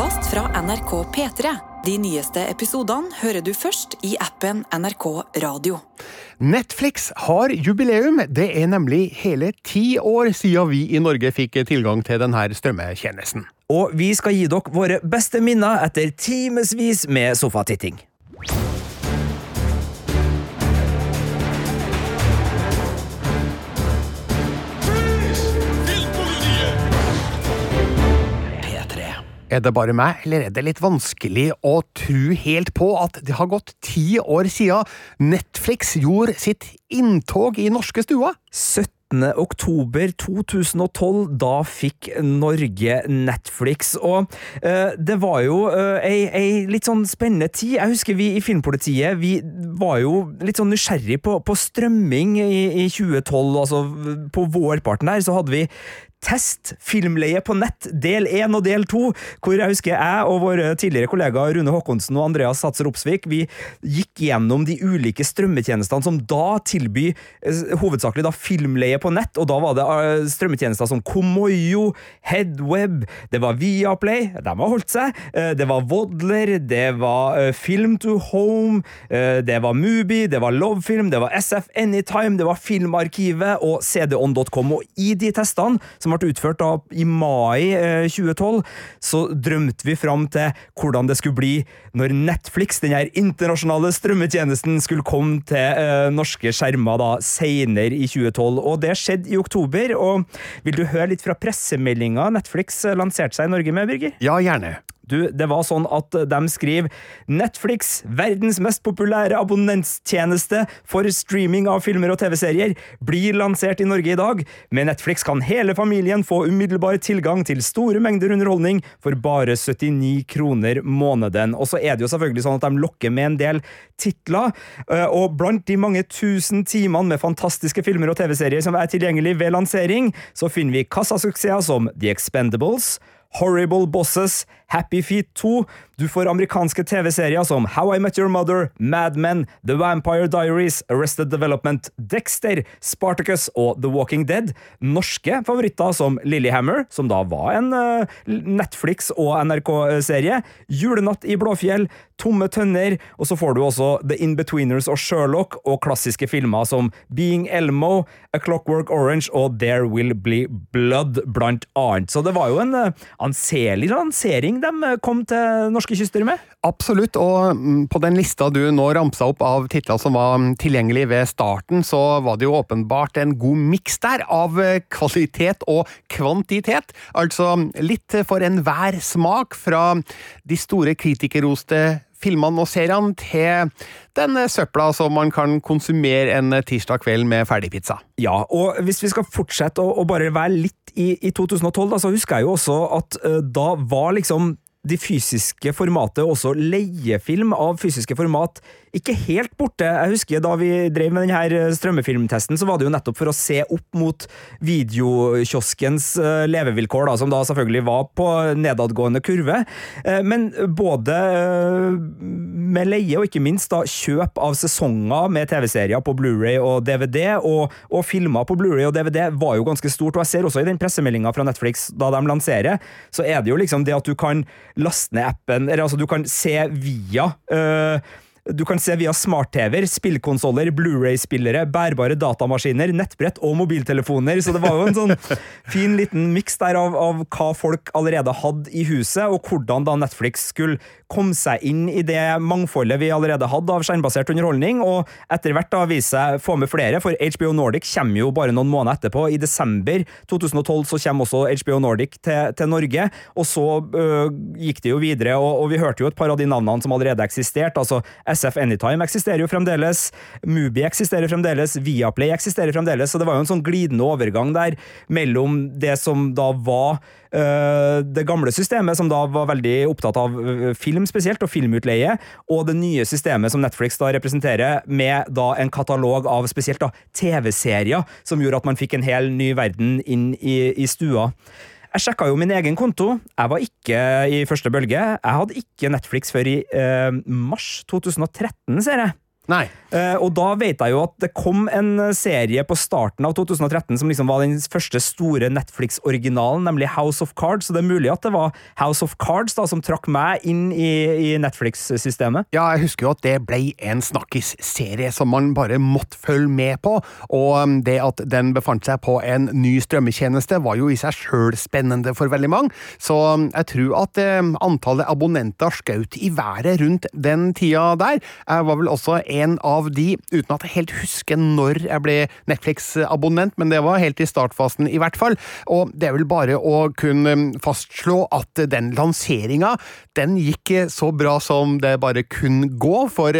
podkast fra NRK P3. De nyeste episodene hører du først i appen NRK Radio. Netflix har jubileum. Det er nemlig hele ti år siden vi i Norge fikk tilgang til denne strømmetjenesten. Og vi skal gi dere våre beste minner etter timevis med sofatitting. Er det bare meg, eller er det litt vanskelig å tro helt på at det har gått ti år siden Netflix gjorde sitt inntog i norske stuer? 17. oktober 2012, da fikk Norge Netflix. Og eh, det var jo eh, ei, ei, litt sånn spennende tid. Jeg husker vi i Filmpolitiet vi var jo litt sånn nysgjerrig på, på strømming i, i 2012. Altså på vårparten der så hadde vi Test filmleie på nett, del én og del to, hvor jeg husker jeg og våre tidligere kollegaer Rune Håkonsen og Andreas Satser Opsvik vi gikk gjennom de ulike strømmetjenestene som da tilbyr eh, hovedsakelig da filmleie på nett, og da var det eh, strømmetjenester som Komoyo, Headweb, det var Viaplay, de har holdt seg, eh, det var Vodler, det var Film to Home, det var Mubi, det var Lovefilm, det var SF Anytime, det var Filmarkivet og cdon.com, og i de testene som som ble utført da i mai 2012, eh, så drømte vi fram til hvordan det skulle bli når Netflix, den her internasjonale strømmetjenesten, skulle komme til eh, norske skjermer da senere i 2012. Og det skjedde i oktober. og Vil du høre litt fra pressemeldinga Netflix lanserte seg i Norge med, Birger? Ja, gjerne. Du, det var sånn at de skriver Netflix, verdens mest populære abonnentstjeneste for streaming av filmer og TV-serier, blir lansert i Norge i dag. Med Netflix kan hele familien få umiddelbar tilgang til store mengder underholdning for bare 79 kroner måneden. Og så er det jo selvfølgelig sånn at de lokker med en del titler, eh, og blant de mange tusen timene med fantastiske filmer og TV-serier som er tilgjengelig ved lansering, så finner vi kassasuksesser som The Expendables, Horrible Bosses, Happy Feet 2. Du får amerikanske TV-serier som How I Met Your Mother, Mad Men, The Vampire Diaries, Arrested Development, Dexter, Spartacus og The Walking Dead. Norske favoritter som Lillehammer, som da var en uh, Netflix- og NRK-serie. Julenatt i Blåfjell, Tomme tønner, og så får du også The Inbetweeners og Sherlock, og klassiske filmer som Being Elmo, A Clockwork Orange og There Will Be Blood, blant annet. Så det var jo en uh, anselig lansering de eh, kom til norske kyster med? Absolutt, og mm, på den lista du nå ramsa opp av titler som var mm, tilgjengelig ved starten, så var det jo åpenbart en god miks der av eh, kvalitet og kvantitet. Altså litt for enhver smak, fra de store kritikerroste filmene og seriene til den søpla som man kan konsumere en tirsdag kveld med ferdigpizza. Ja, og hvis vi skal fortsette å, å bare være litt i, i 2012, da, så husker jeg jo også at uh, da var liksom de fysiske formatet, også leiefilm av fysiske format, ikke helt borte. Jeg husker Da vi drev med denne strømmefilmtesten, så var det jo nettopp for å se opp mot videokioskens eh, levevilkår, da, som da selvfølgelig var på nedadgående kurve. Eh, men både eh, med leie og ikke minst da kjøp av sesonger med TV-serier på Blu-ray og DVD, og, og filmer på Blu-ray og DVD, var jo ganske stort. Og jeg ser også i den pressemeldinga fra Netflix da de lanserer, så er det jo liksom det at du kan laste ned appen, eller altså du kan se via øh, du kan se via smart-TV-er, spillkonsoller, Blu-ray-spillere, bærbare datamaskiner, nettbrett og mobiltelefoner, så det var jo en sånn fin liten miks der av, av, hva folk allerede hadde i huset, og hvordan da Netflix skulle komme seg inn i det mangfoldet vi allerede hadde av skjermbasert underholdning, og etter hvert da vise seg få med flere, for HBO Nordic kommer jo bare noen måneder etterpå. I desember 2012 så kommer også HBO Nordic til, til Norge, og så øh, gikk det jo videre, og, og vi hørte jo et par av de navnene som allerede eksisterte. altså SF Anytime eksisterer jo fremdeles, Mubi eksisterer fremdeles, Viaplay eksisterer fremdeles, så det var jo en sånn glidende overgang der mellom det som da var øh, det gamle systemet, som da var veldig opptatt av øh, film spesielt, og filmutleie, og det nye systemet som Netflix da representerer, med da en katalog av spesielt da TV-serier, som gjorde at man fikk en hel ny verden inn i, i stua. Jeg sjekka jo min egen konto. Jeg var ikke i første bølge. Jeg hadde ikke Netflix før i eh, mars 2013, ser jeg. Nei. Uh, og da vet jeg jo at det kom en serie på starten av 2013 som liksom var den første store Netflix-originalen, nemlig House of Cards. Så det er mulig at det var House of Cards da som trakk meg inn i, i Netflix-systemet. Ja, jeg husker jo at det ble en snakkis-serie som man bare måtte følge med på, og um, det at den befant seg på en ny strømmetjeneste var jo i seg sjøl spennende for veldig mange, så um, jeg tror at um, antallet abonnenter skjøt i været rundt den tida der. Jeg var vel også en av de, uten at jeg helt husker når jeg ble Netflix-abonnent, men det var helt i startfasen i hvert fall. Og det er vel bare å kunne fastslå at den lanseringa, den gikk så bra som det bare kunne gå, for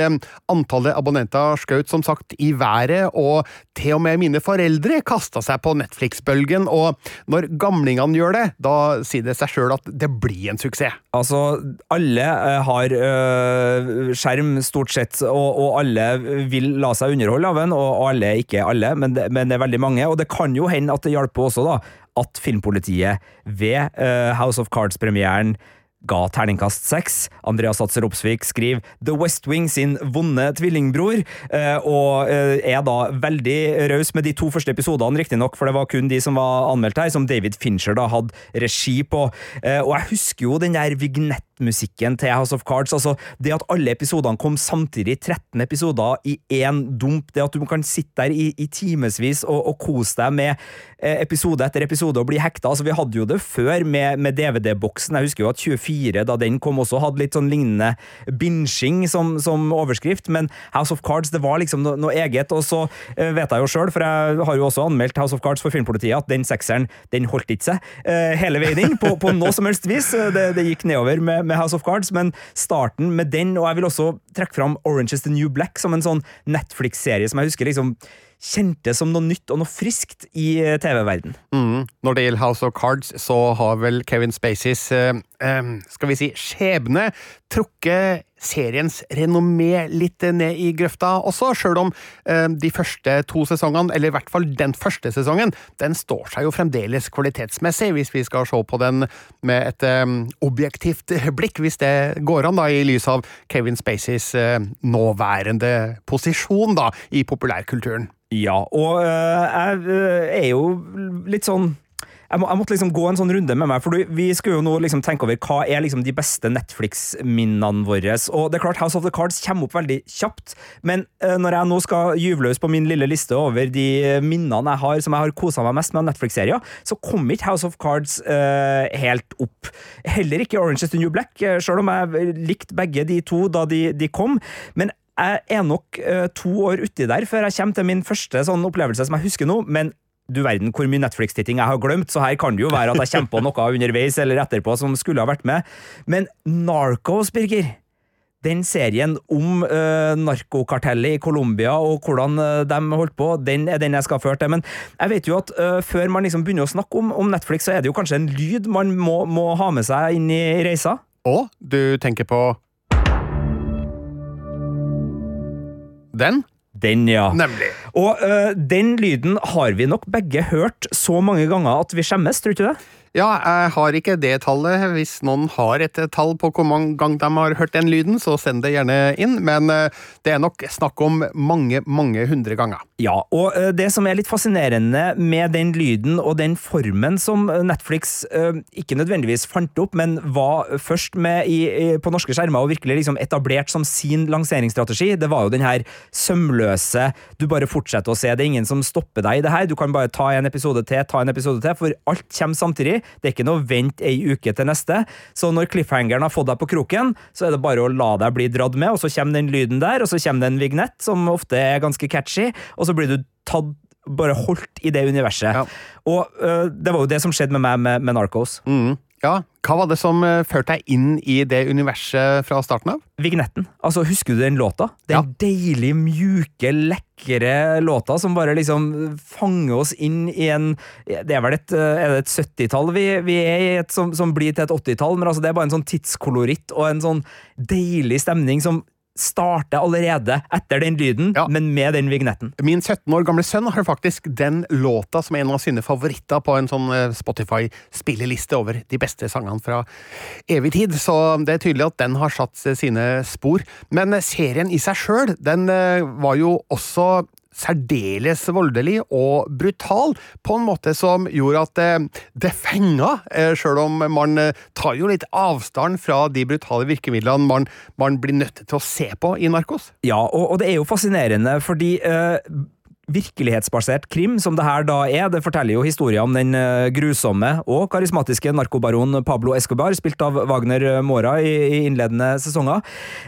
antallet abonnenter skjøt som sagt i været, og til og med mine foreldre kasta seg på Netflix-bølgen, og når gamlingene gjør det, da sier det seg sjøl at det blir en suksess. Altså, alle uh, har øh, skjerm, stort sett, og, og, alle vil la seg underholde av en, og, alle ikke alle, men det, men det, er veldig mange. Og det kan jo hende at det hjelper også, da, at Filmpolitiet ved uh, House of Cards-premieren ga terningkast seks. Andreas Satser Opsvik skriver The West Wing sin vonde tvillingbror, og er da veldig raus med de to første episodene, riktignok, for det var kun de som var anmeldt her, som David Fincher da hadde regi på. Og jeg husker jo den der vignetten musikken til House of Cards. Altså, det at alle episodene kom samtidig, 13 episoder i én dump, det at du kan sitte der i, i timevis og, og, kose deg med eh, episode etter episode og bli hekta. Altså, vi hadde jo det før med, med DVD-boksen. Jeg husker jo at 24, da den kom også, hadde litt sånn lignende binging som, som overskrift, men House of Cards, det var liksom noe, noe eget. Og så eh, vet jeg jo sjøl, for jeg har jo også anmeldt House of Cards for Filmpolitiet, at den sekseren, den holdt ikke seg eh, hele veien inn, på, på noe som helst vis. Det, det gikk nedover med med House of Cards, men starten med den, og jeg vil også trekke fram Orange is the New Black som en sånn Netflix-serie som jeg husker liksom kjente som noe nytt og noe friskt i eh, TV-verden. Mm. Når det gjelder House of Cards, så har vel Kevin Spaceys eh, eh, skal vi si skjebne trukket seriens renommé litt ned i grøfta også, sjøl om eh, de første to sesongene, eller i hvert fall den første sesongen, den står seg jo fremdeles kvalitetsmessig, hvis vi skal se på den med et eh, objektivt blikk, hvis det går an, da, i lys av Kevin Spaceys eh, nåværende posisjon da, i populærkulturen. Ja, og jeg er jo litt sånn jeg, må, jeg, måtte liksom gå en sånn runde med meg, for vi skulle jo nå liksom tenke over hva er liksom de beste Netflix-minnene våre. Og det er klart House of the Cards kommer opp veldig kjapt, men uh, når jeg nå skal gyve løs på min lille liste over de minnene jeg har som jeg har kosa meg mest med av Netflix-serier, så kom ikke House of Cards uh, helt opp. Heller ikke Orange is the New Black, selv om jeg likte begge de to da de, de kom. men jeg er nok uh, to år uti der før jeg kommer til min første sånn opplevelse som jeg husker nå, men du verden hvor mye Netflix-titting jeg har glemt, så her kan det jo være at jeg kommer på noe underveis eller etterpå som skulle ha vært med. Men Narcos, Birger, den serien om uh, narkokartellet i Colombia og hvordan uh, de holdt på, den er den jeg skal føre til. Men jeg vet jo at uh, før man liksom begynner å snakke om, om, Netflix, så er det jo kanskje en lyd man må, må ha med seg inn i reisa. Og du tenker på Den? Den, ja. Nemlig. Og uh, den lyden har vi nok begge hørt så mange ganger at vi skjemmes, tror du ikke det? Ja, jeg har ikke det tallet. Hvis noen har et tall på hvor mange ganger de har hørt den lyden, så send det gjerne inn, men eh, det er nok snakk om mange, mange hundre ganger. Ja, og eh, det som er litt fascinerende med den lyden og den formen som Netflix ikke nødvendigvis fant opp, men var først med i, på norske skjermer og virkelig liksom etablert som sin lanseringsstrategi, det var jo den her sømløse du bare fortsetter å se, det er ingen som stopper deg i det her, du kan bare ta en episode til, ta en episode til, for alt kommer samtidig. Det er ikke noe vent ei uke til neste. Så når cliffhangeren har fått deg på kroken, så er det bare å la deg bli dratt med, og så kommer den lyden der, og så kommer det en vignett som ofte er ganske catchy, og så blir du tatt bare holdt i det universet. Ja. Og uh, det var jo det som skjedde med meg med, med Narcos. Mm. Ja, Hva var det som uh, førte deg inn i det universet fra starten av? Vignetten. Altså, Husker du den låta? Den ja. deilig, mjuke, lekre låta som bare liksom fanger oss inn i en Det er vel et, eh, er et 70-tall vi, vi, er i, et, som, som, blir til et 80-tall, men altså, det er bare en sånn tidskoloritt og en sånn deilig stemning som starter allerede etter den lyden, Ja. men med den vignetten. Min 17 år gamle sønn har faktisk den låta som er en av sine favoritter på en sånn eh, Spotify-spilleliste over de beste sangene fra evig tid, så det er tydelig at den har satt sine spor. Men serien i seg sjøl, den eh, var jo også særdeles voldelig og brutal, på en måte som gjorde at eh, det fenga, eh, sjøl om man eh, tar jo litt avstand fra de brutale virkemidlene man, man blir nødt til å se på i Narkos. Ja, og, og det er jo fascinerende, fordi eh, virkelighetsbasert krim, som det her da er, det forteller jo historien om den eh, grusomme og karismatiske narkobaron Pablo Escobar, spilt av Wagner Mora i, innledende sesonger.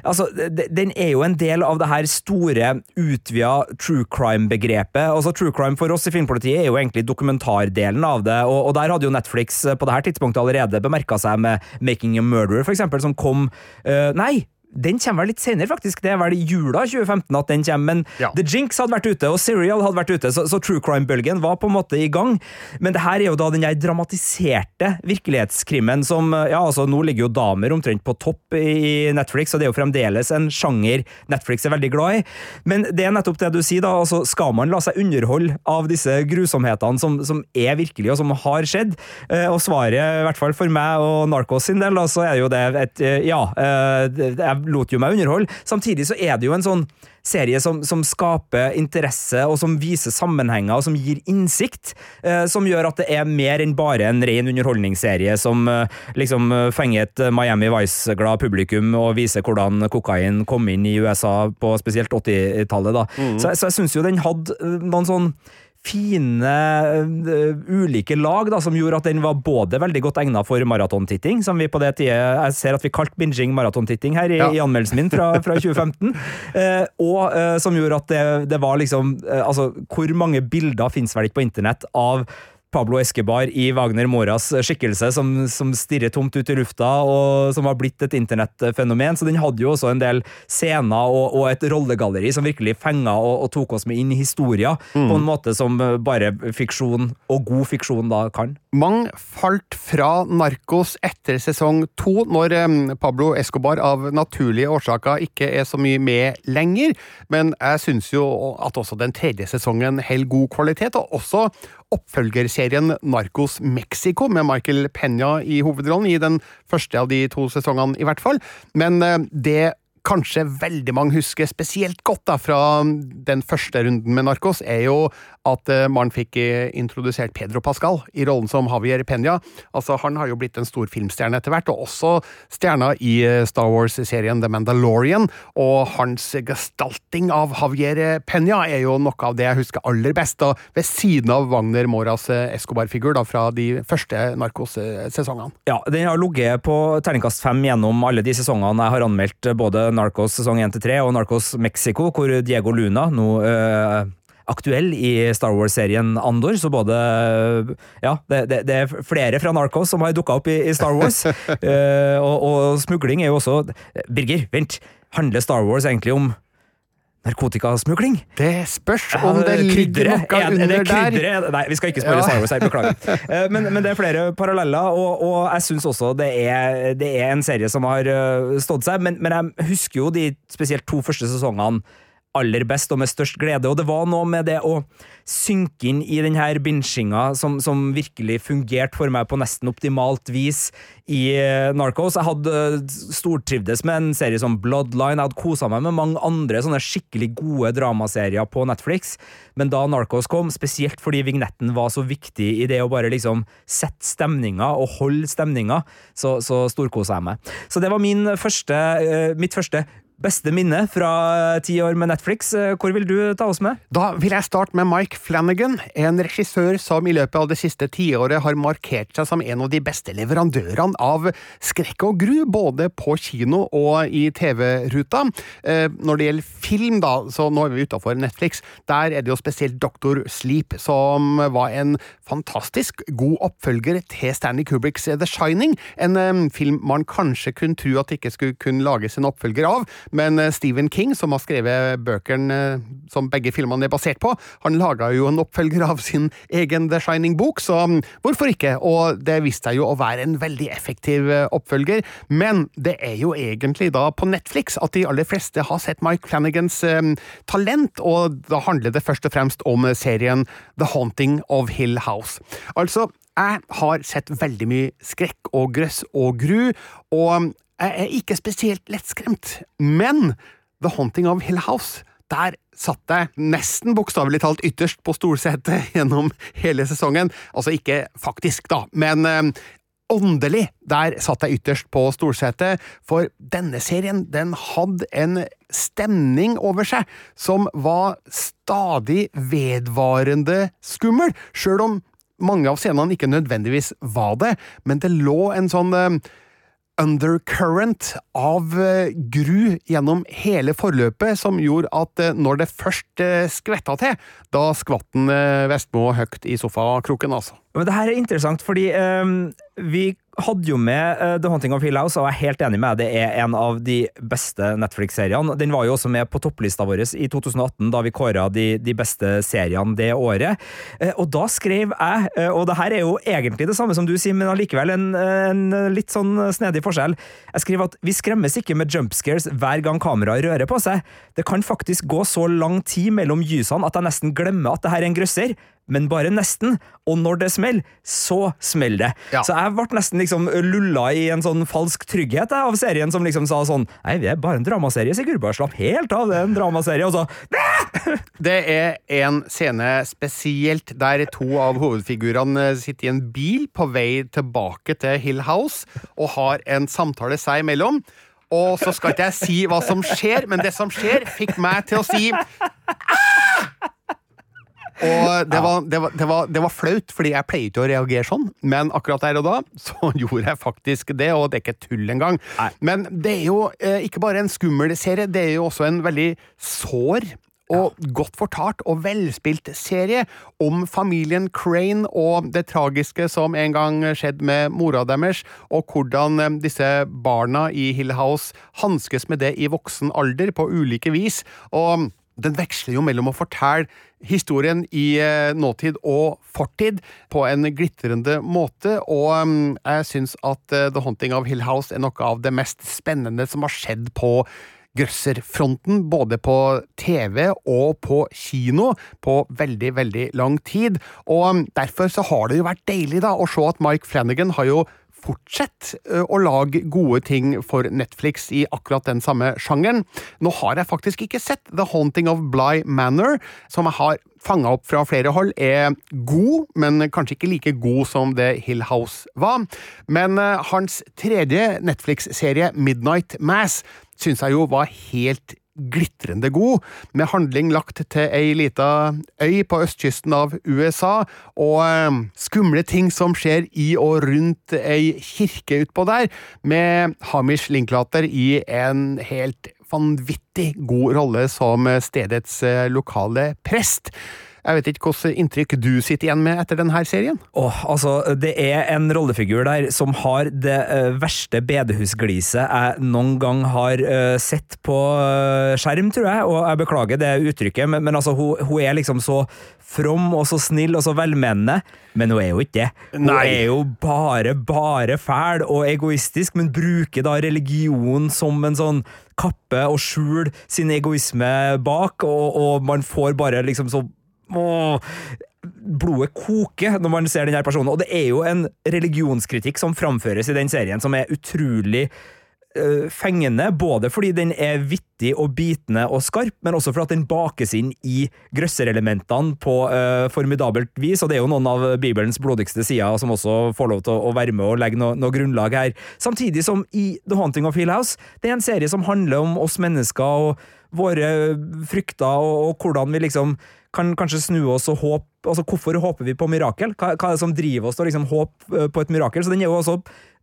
Altså, den er jo en del av det her store, utvida true crime-begrepet. Altså, True crime for oss i Filmpolitiet er jo egentlig dokumentardelen av det, og, og der hadde jo Netflix eh, på det her tidspunktet allerede bemerka seg med Making a Murderer, for eksempel, som kom uh, Nei! Den kommer vel litt senere, faktisk. Det er vel jula 2015 at den kommer. Men Ja. The Jinx hadde vært ute, og Serial hadde vært ute, så, så true crime-bølgen var på en måte i gang. Men det her er jo da den der dramatiserte virkelighetskrimmen som Ja, altså, nå ligger jo damer omtrent på topp i Netflix, og det er jo fremdeles en sjanger Netflix er veldig glad i. Men det er nettopp det du sier, da. altså Skal man la seg underholde av disse grusomhetene som, som er virkelige, og som har skjedd? Eh, Og svaret, i hvert fall for meg og Narcos sin del, så er jo det et eh, ja. Jeg det- Jeg lot jo meg underholde. Samtidig så er det jo en sånn serie som, som skaper interesse, og som viser sammenhenger, og som gir innsikt. eh, Som gjør at det er mer enn bare en ren underholdningsserie som eh, liksom eh, fenger et Miami Vice-glad publikum og viser hvordan kokain kom inn i USA på spesielt 80-tallet. da. Så, så jeg syns jo den hadde eh, noen sånn fine uh, ulike lag da, som gjorde at den var både veldig godt egnet for maratontitting, som vi på det tida Jeg ser at vi kalte binging maratontitting her i, Ja. i anmeldelsen min fra, fra 2015. uh, og uh, som gjorde at det, det var liksom eh, Altså, hvor mange bilder finnes vel ikke på internett av Pablo Escobar i Wagner Moras skikkelse, som, som stirrer tomt ut i lufta, og som har blitt et internettfenomen. Så den hadde jo også en del scener og, og et rollegalleri som virkelig fenga og, og tok oss med inn i historia, på en måte som bare fiksjon, og god fiksjon, da kan. Mange falt fra Narkos etter sesong to, når Pablo Escobar av naturlige årsaker ikke er så mye med lenger, men jeg syns jo at også den tredje sesongen holder god kvalitet, og også oppfølgerserien Narcos Mexico, med Michael Peña i hovedrollen, i den første av de to sesongene i hvert fall. Men eh, det kanskje veldig mange husker spesielt godt da, fra den første runden med Narcos, er jo at eh, man fikk eh, introdusert Pedro Pascal i rollen som Javier Peña. Altså, han har jo blitt en stor filmstjerne etter hvert, og også stjerna i eh, Star Wars-serien The Mandalorian. Og hans gestalting av Javier Peña er jo noe av det jeg husker aller best, da, ved siden av Wagner Moras Escobar-figur fra de første Narcos-sesongene. Ja, den har ligget på terningkast fem gjennom alle de sesongene jeg har anmeldt, både Narcos sesong 1-3 og Narcos Mexico, hvor Diego Luna nå øh, aktuell i Star Wars-serien Andor, så både Ja, det, det, det er flere fra Narcos som har dukka opp i, i Star Wars. uh, og, og smugling er jo også Birger, vent! Handler Star Wars egentlig om narkotikasmugling? Det spørs om det ligger noe Er er under der. Nei, vi skal ikke spørre Ja. Star Wars her, beklager. Eh, Men, men det er flere paralleller, og, og jeg syns også det er, det er en serie som har eh, stått seg. Men, men jeg husker jo de spesielt to første sesongene aller best og med størst glede, og det var noe med det å synke inn i denne binsjinga som, som virkelig fungerte for meg på nesten optimalt vis i eh, Narcos. Jeg hadde eh, stortrivdes med en serie som Bloodline, jeg hadde kosa meg med mange andre sånne skikkelig gode dramaserier på Netflix, men da Narcos kom, spesielt fordi vignetten var så viktig i det å bare liksom sette stemninga og holde stemninga, så, så storkosa jeg meg. Så det var første, eh, mitt første beste minne fra ti år med Netflix. Eh, Hvor vil du ta oss med? Da vil jeg starte med Mike Flanagan, en regissør som i løpet av det siste tiåret har markert seg som en av de beste leverandørene av skrekk og gru, både på kino og i TV-ruta. Eh, når det gjelder film, da, så nå er vi utafor Netflix, der er det jo spesielt Doctor Sleep, som var en fantastisk god oppfølger til Stanley Kubricks The Shining, en eh, film man kanskje kunne tro at ikke skulle kunne lages en oppfølger av, men eh, Stephen King, som har skrevet bøkene eh, som begge filmene er basert på, han laga jo en oppfølger av sin egen The Shining-bok, så mm, hvorfor ikke? Og det viste seg jo å være en veldig effektiv eh, oppfølger, men det er jo egentlig da på Netflix at de aller fleste har sett Mike Flanagans talent, og da handler det først og fremst om serien The Haunting of Hill House. Altså, jeg har sett veldig mye skrekk og grøss og gru, og jeg er ikke spesielt lettskremt, men The Haunting of Hill House der satt jeg nesten bokstavelig talt ytterst på stolsetet gjennom hele sesongen. Altså ikke faktisk, da, men eh, åndelig. Der satt jeg ytterst på stolsetet, for denne serien den hadde en stemning over seg som var stadig vedvarende skummel, sjøl om mange av scenene ikke nødvendigvis var det, men det lå en sånn eh, undercurrent av eh, gru gjennom hele forløpet som gjorde at eh, når det først eh, skvetta til, da skvatt Vestmo høyt i sofakroken, altså. Men det her er interessant, fordi um, vi hadde jo med uh, The Haunting of Hill House, og jeg er helt enig med deg, det er en av de beste Netflix-seriene. Den var jo også med på topplista vår i 2018, da vi kåra de, de, beste seriene det året. Uh, og da skrev jeg, uh, og det her er jo egentlig det samme som du sier, men allikevel en, en, litt sånn snedig forskjell. Jeg skriver at vi skremmes ikke med jumpscares hver gang kameraet rører på seg. Det kan faktisk gå så lang tid mellom gysene at jeg nesten glemmer at det her er en grøsser men bare nesten. Og når det smeller, så smeller det. Ja. Så jeg ble nesten liksom lulla i en sånn falsk trygghet av serien, som liksom sa sånn Nei, vi er bare en dramaserie, Sigurd. Bare slapp helt av, det er en dramaserie. Og så Det er en scene spesielt der to av hovedfigurene sitter i en bil på vei tilbake til Hill House og har en samtale seg imellom. Og så skal ikke jeg si hva som skjer, men det som skjer, fikk meg til å si ah! Og det var, det, var, det, var, det var, flaut, fordi jeg pleier ikke å reagere sånn, men akkurat der og da så gjorde jeg faktisk det, og det er ikke tull engang. Men det er jo eh, ikke bare en skummel serie, det er jo også en veldig sår og godt fortalt og velspilt serie om familien Crane og det tragiske som en gang skjedde med mora deres, og hvordan eh, disse barna i Hill House hanskes med det i voksen alder på ulike vis. og den veksler jo mellom å fortelle historien i eh, nåtid og fortid på en glitrende måte, og mm, jeg syns at eh, The Haunting of Hill House er noe av det mest spennende som har skjedd på grøsserfronten, både på TV og på kino, på veldig, veldig lang tid. Og mm, derfor så har det jo vært deilig da å se at Mike Flanagan har jo fortsett å lage gode ting for Netflix i akkurat den samme sjangeren. Nå har jeg faktisk ikke sett The Haunting of Bly Manor, som jeg har fanga opp fra flere hold, er god, men kanskje ikke like god som det Hill House var. Men hans tredje Netflix-serie, Midnight Mass, syns jeg jo var helt glitrende god, med handling lagt til ei lita øy på østkysten av USA, og eh, skumle ting som skjer i og rundt ei kirke utpå der, med Hamish Linklater i en helt vanvittig god rolle som stedets eh, lokale prest. Jeg vet ikke hvilket inntrykk du sitter igjen med etter denne serien? Åh, altså, Det er en rollefigur der som har det uh, verste bedehusgliset jeg noen gang har uh, sett på uh, skjerm, tror jeg. Og jeg beklager det uttrykket, men, men altså, hun, hun, er liksom så from og så snill og så velmenende. Men hun er jo ikke det. Hun Nei. er jo bare, bare fæl og egoistisk, men bruker da religion som en sånn kappe og skjul sin egoisme bak, og, og man får bare liksom så åh, blodet koker når man ser denne personen. Og det er jo en religionskritikk som framføres i den serien, som er utrolig uh, fengende. Både fordi den er vittig og bitende og skarp, men også fordi den bakes inn i grøsserelementene på uh, formidabelt vis. Og det er jo noen av Bibelens blodigste sider som også får lov til å, å være med og legge noe, noe, grunnlag her. Samtidig som i The Haunting of Hill House, det er en serie som handler om oss mennesker og våre frykter, og, og hvordan vi liksom kan kanskje snu oss og håpe altså Hvorfor håper vi på mirakel? Hva, hva er det som driver oss til å liksom håpe eh, på et mirakel? Så Den er jo også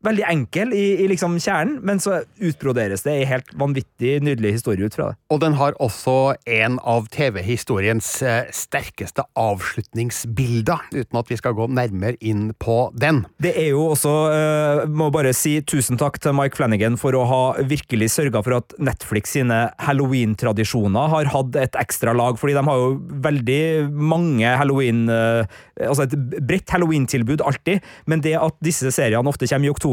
veldig enkel i, i liksom kjernen, men så utbroderes det i helt vanvittig nydelig historie ut fra det. Og den har også en av TV-historiens eh, sterkeste avslutningsbilder, uten at vi skal gå nærmere inn på den. Det er jo også, uh, må bare si tusen takk til Mike Flanagan for å ha virkelig sørga for at Netflix sine halloween-tradisjoner har hatt et ekstra lag, fordi de har jo veldig mange halloween uh, Altså et bredt halloween-tilbud alltid, men det at disse seriene ofte kommer i oktober,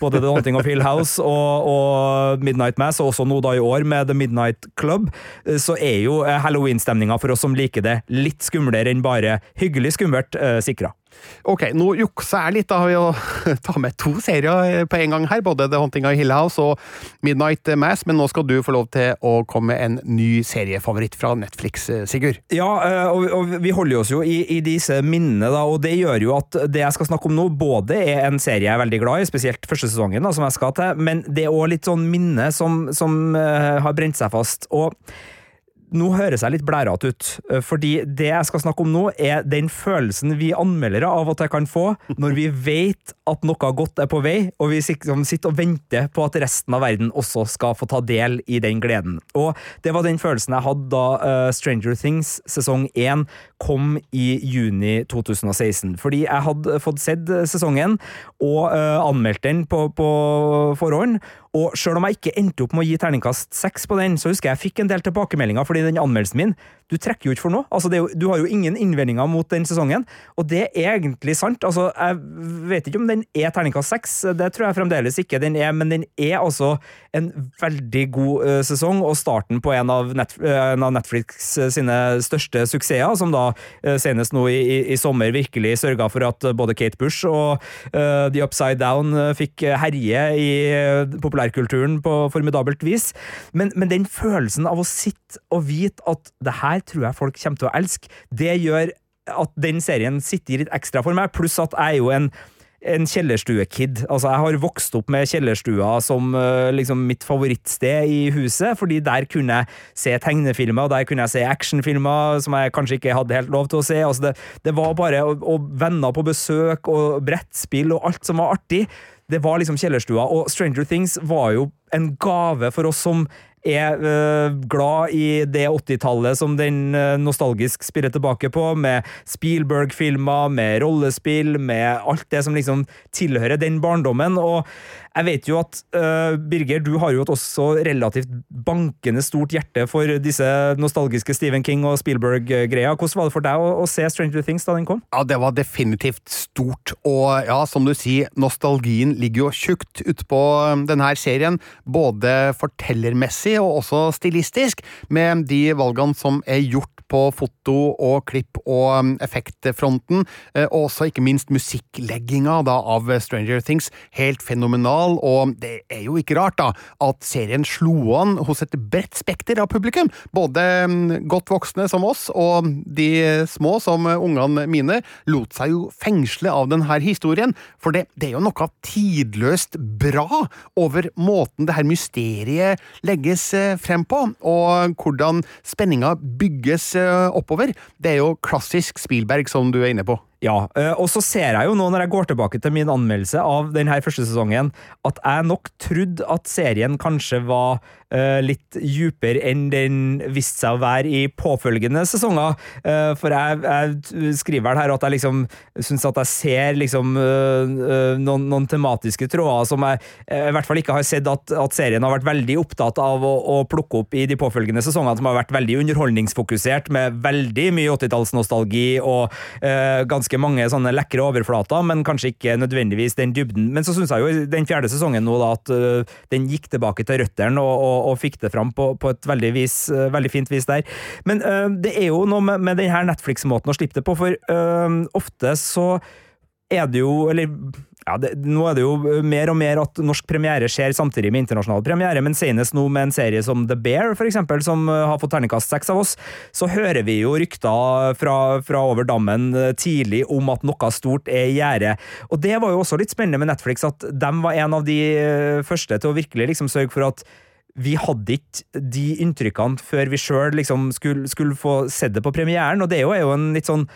både The Haunting of Hill House og, og, Midnight Mass, og også nå da i år med The Midnight Club, eh, så er jo eh, halloween-stemninga for oss som liker det, litt skumlere enn bare hyggelig skummelt uh, sikra. Ok, nå jukser jeg litt da ved å ta med to serier på en gang her, både The Hunting of Hill House og Midnight Mass, men nå skal du få lov til å komme med en ny seriefavoritt fra Netflix, eh, Sigurd. Ja, eh, og vi holder oss jo i, i, disse minnene, da, og det gjør jo at det jeg skal snakke om nå, både er en serie jeg er veldig glad i, spesielt første sesongen, da, som jeg skal til, men det er òg litt sånn minne som, som uh, har brent seg fast. og nå høres jeg litt blærete ut, eh, fordi det jeg skal snakke om nå, er den følelsen vi anmeldere av og til kan få når vi vet at noe godt er på vei, og vi sitter og venter på at resten av verden også skal få ta del i den gleden. Og det var den følelsen jeg hadde da uh, Stranger Things sesong 1 kom i juni 2016. Fordi jeg hadde fått sett sesongen og anmeldt den på, på forhånd, og sjøl om jeg ikke endte opp med å gi terningkast seks på den, så husker jeg jeg fikk en del tilbakemeldinger fordi den anmeldelsen min du trekker jo ikke for noe. Altså, jo, du har jo ingen innvendinger mot den sesongen, og det er egentlig sant. Altså, jeg vet ikke om den er terningkast seks, det tror jeg fremdeles ikke den er, men den er altså en veldig god uh, sesong, og starten på en av, Net, uh, en av, Netflix sine største suksesser, som da uh, senest nå i, i, i, sommer virkelig sørga for at både Kate Bush og The Upside Down fikk herje i populærkulturen på formidabelt vis. Men, men den følelsen av å sitte og vite at det her tror jeg folk kommer til å elske. Det gjør at den serien sitter litt ekstra for meg, pluss at jeg er jo en en kjellerstue-kid. Altså, jeg har vokst opp med kjellerstua som uh, liksom mitt favorittsted i huset, fordi der kunne jeg se tegnefilmer, og der kunne jeg se actionfilmer som jeg kanskje ikke hadde helt lov til å se. Altså, det, det var bare og, og venner på besøk og brettspill og alt som var artig. Det var liksom kjellerstua, og Stranger Things var jo en gave for oss som er øh, glad i det 80-tallet som den øh, nostalgisk spiller tilbake på, med Spielberg-filmer, med rollespill, med alt det som liksom tilhører den barndommen. Og jeg vet jo at uh, Birger, du har jo et også relativt bankende stort hjerte for disse nostalgiske Stephen King og Spielberg-greia. Hvordan var det for deg å, å, se Stranger Things da den kom? Ja, Det var definitivt stort, og ja, som du sier, nostalgien ligger jo tjukt utpå denne serien. Både fortellermessig og også stilistisk, med de valgene som er gjort på foto og klipp og um, effektfronten, eh, og også ikke minst musikklegginga da, av Stranger Things. Helt fenomenal, og det er jo ikke rart da, at serien slo an hos et bredt spekter av publikum. Både um, godt voksne som oss, og de små som ungene mine, lot seg jo fengsle av denne historien, for det, det er jo noe tidløst bra over måten det her mysteriet legges eh, frem på, og hvordan spenninga bygges Eh, oppover. Det er jo klassisk Spielberg, som du er inne på. Ja, eh, og så ser jeg jo nå, når jeg går tilbake til min anmeldelse av denne første sesongen, at jeg nok trodde at serien kanskje var litt dypere enn den viste seg å være i påfølgende sesonger. Uh, for jeg, jeg, skriver vel her at jeg liksom syns at jeg ser liksom uh, noen, noen, tematiske tråder som jeg i hvert fall ikke har sett at, at serien har vært veldig opptatt av å, å, plukke opp i de påfølgende sesongene, som har vært veldig underholdningsfokusert, med veldig mye 80-tallsnostalgi og ganske ganske mange sånne lekre overflater, men kanskje ikke nødvendigvis den dybden. Men så syns jeg jo den fjerde sesongen nå da at uh, den gikk tilbake til røttene og, og, og, fikk det fram på, på et veldig, vis, uh, veldig, fint vis der. Men øh, det er jo noe med, med denne Netflix-måten å slippe det på, for ofte så er det jo Eller ja, det, nå er det jo mer og mer at norsk premiere skjer samtidig med internasjonal premiere, men senest nå med en serie som The Bear, for eksempel, som har fått terningkast seks av oss, så hører vi jo rykter fra, fra, over dammen tidlig om at noe stort er i gjære. Og det var jo også litt spennende med Netflix, at de var en av de første til å virkelig liksom sørge for at vi hadde ikke de inntrykkene før vi sjøl liksom skulle, skulle, få sett det på premieren, og det er jo, er jo en litt sånn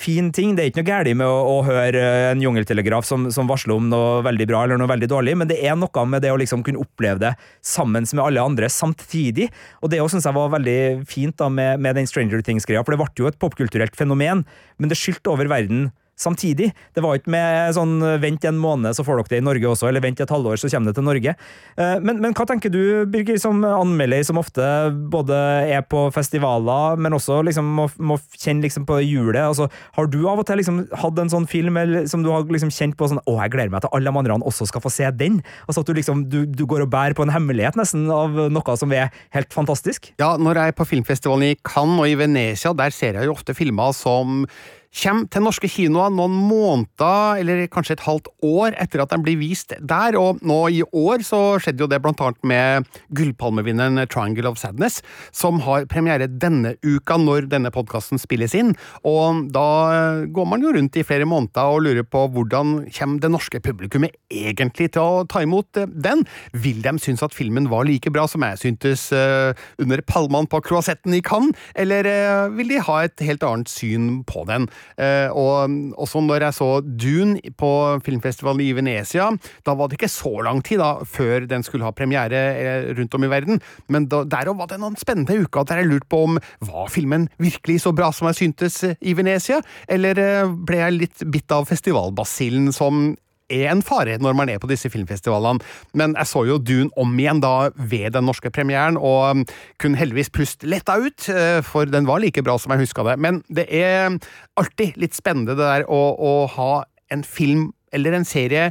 fin ting. Det er ikke noe galt med å, å høre en jungeltelegraf som, som, varsler om noe veldig bra eller noe veldig dårlig, men det er noe med det å liksom kunne oppleve det sammen med alle andre samtidig. Og det syns jeg var veldig fint da med, med den Stranger Things-greia, for det ble jo et popkulturelt fenomen, men det skyldte over verden samtidig. Det var ikke med sånn vent en måned, så får dere det i Norge også, eller vent et halvår, så kommer det til Norge. Eh, men, men hva tenker du, Birger, som anmelder, som ofte både er på festivaler, men også liksom må, må kjenne liksom på hjulet? Altså, har du av og til liksom hatt en sånn film eller, som du har liksom kjent på sånn Å, jeg gleder meg til alle de andre også skal få se den? Altså at du liksom du, du går og bærer på en hemmelighet nesten av noe som er helt fantastisk? Ja, når jeg er på filmfestivalen i Cannes og i Venezia, der ser jeg jo ofte filmer som kommer til norske kinoer noen måneder, eller kanskje et halvt år etter at den blir vist der, og nå i år så skjedde jo det blant annet med Gullpalmevinneren Triangle of Sadness, som har premiere denne uka når denne podkasten spilles inn, og da går man jo rundt i flere måneder og lurer på hvordan kommer det norske publikummet egentlig til å ta imot den? Vil de synes at filmen var like bra som jeg syntes uh, under palmene på croissetten i Cannes, eller uh, vil de ha et helt annet syn på den? Eh, og også når jeg så Dune på filmfestivalen i Venezia, da var det ikke så lang tid da, før den skulle ha premiere eh, rundt om i verden, men da, der var det noen spennende uker der jeg lurte på om var filmen virkelig så bra som jeg syntes i Venezia, eller eh, ble jeg litt bitt av festivalbasillen som er en fare når man er på disse filmfestivalene. Men jeg så jo Dune om igjen da ved den norske premieren, og um, kunne heldigvis puste letta ut, uh, for den var like bra som jeg huska det. Men det er alltid litt spennende det der å, å ha en film eller en serie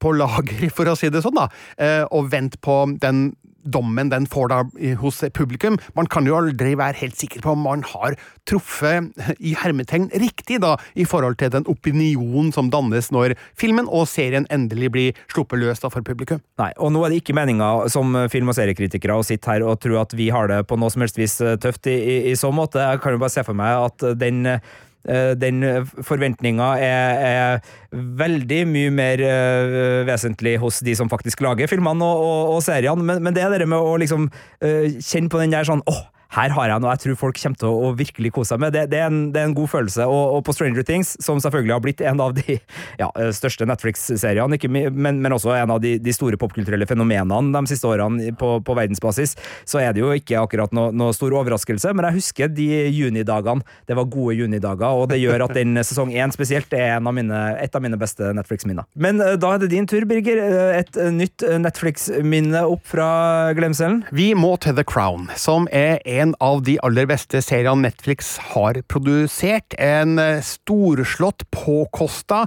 på lager, for å si det sånn, da, uh, og vente på den dommen den får da hos publikum. Man kan jo aldri være helt sikker på om man har truffet i hermetegn riktig da, i forhold til den opinionen som dannes når filmen og serien endelig blir sluppet løs da for publikum. Nei, og nå er det ikke meninga som film- og seriekritikere å sitte her og tro at vi har det på noe som helst vis tøft i, i, i så måte. Jeg kan jo bare se for meg at den Eh, den forventninga er, er, veldig mye mer uh, vesentlig hos de som faktisk lager filmene og, og, og seriene, men, men, det er det med å liksom kjenne på den der sånn åh, oh, her har jeg noe jeg tror folk kommer til å, virkelig kose seg med. Det, det, er, en, det er, en, god følelse. Og, og, på Stranger Things, som selvfølgelig har blitt en av de ja, største Netflix-seriene, men, men, også en av de, de store popkulturelle fenomenene de siste årene på, på, verdensbasis, så er det jo ikke akkurat noe, noe stor overraskelse. Men jeg husker de junidagene. Det var gode junidager, og det gjør at den sesong én spesielt er av mine, et av mine beste Netflix-minner. Men uh, da er det din tur, Birger. Eh, et nytt Netflix-minne opp fra glemselen. Vi må til The Crown, som er en en av de aller beste seriene Netflix har produsert. En eh, storslått, påkosta,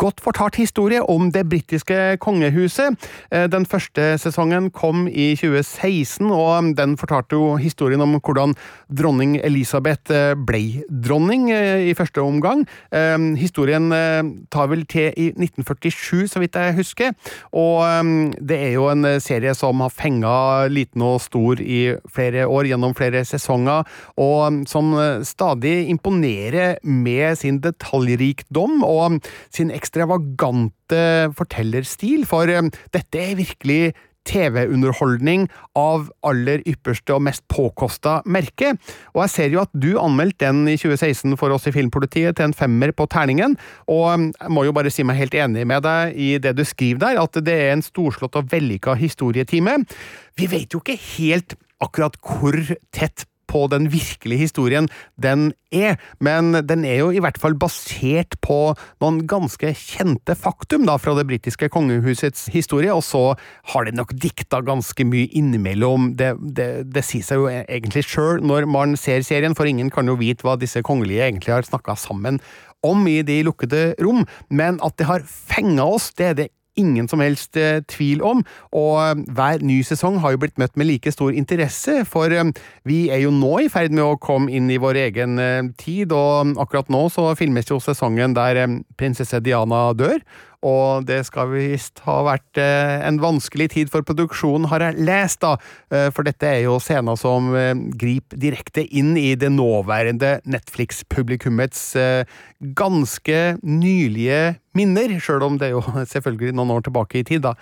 godt fortalt historie om det britiske kongehuset. Eh, den første sesongen kom i 2016, og den fortalte jo historien om hvordan dronning Elisabeth eh, ble dronning i første omgang. Historien tar vel til i 1947, så vidt jeg husker, og det er jo en serie som har fenga liten og stor i flere år, gjennom flere flere sesonger, og som eh, stadig imponerer med sin detaljrikdom og sin ekstravagante fortellerstil, for eh, dette er virkelig TV-underholdning av aller ypperste og mest påkosta merke. Og jeg ser jo at du anmeldte den i 2016 for oss i Filmpolitiet til en femmer på terningen, og jeg må jo bare si meg helt enig med deg i det du skriver der, at det er en storslått og vellykka historietime. Vi vet jo ikke helt akkurat hvor tett på den virkelige historien den er, men den er jo i hvert fall basert på noen ganske kjente faktum da, fra det britiske kongehusets historie, og så har de nok dikta ganske mye innimellom. Det, det, det sier seg jo egentlig sjøl når man ser serien, for ingen kan jo vite hva disse kongelige egentlig har snakka sammen om i de lukkede rom, men at det har fenga oss, det er det ingen som helst eh, tvil om, og eh, hver ny sesong har jo blitt møtt med like stor interesse, for eh, vi er jo nå i ferd med å komme inn i vår egen tid, og akkurat nå så filmes jo sesongen der prinsesse Diana dør, og det skal visst ha vært eh, en vanskelig tid for produksjonen, har jeg lest, da, eh, for dette er jo scener som eh, griper direkte inn i det nåværende Netflix-publikummets ganske nylige minner, sjøl om det er jo selvfølgelig noen år tilbake i tid, da.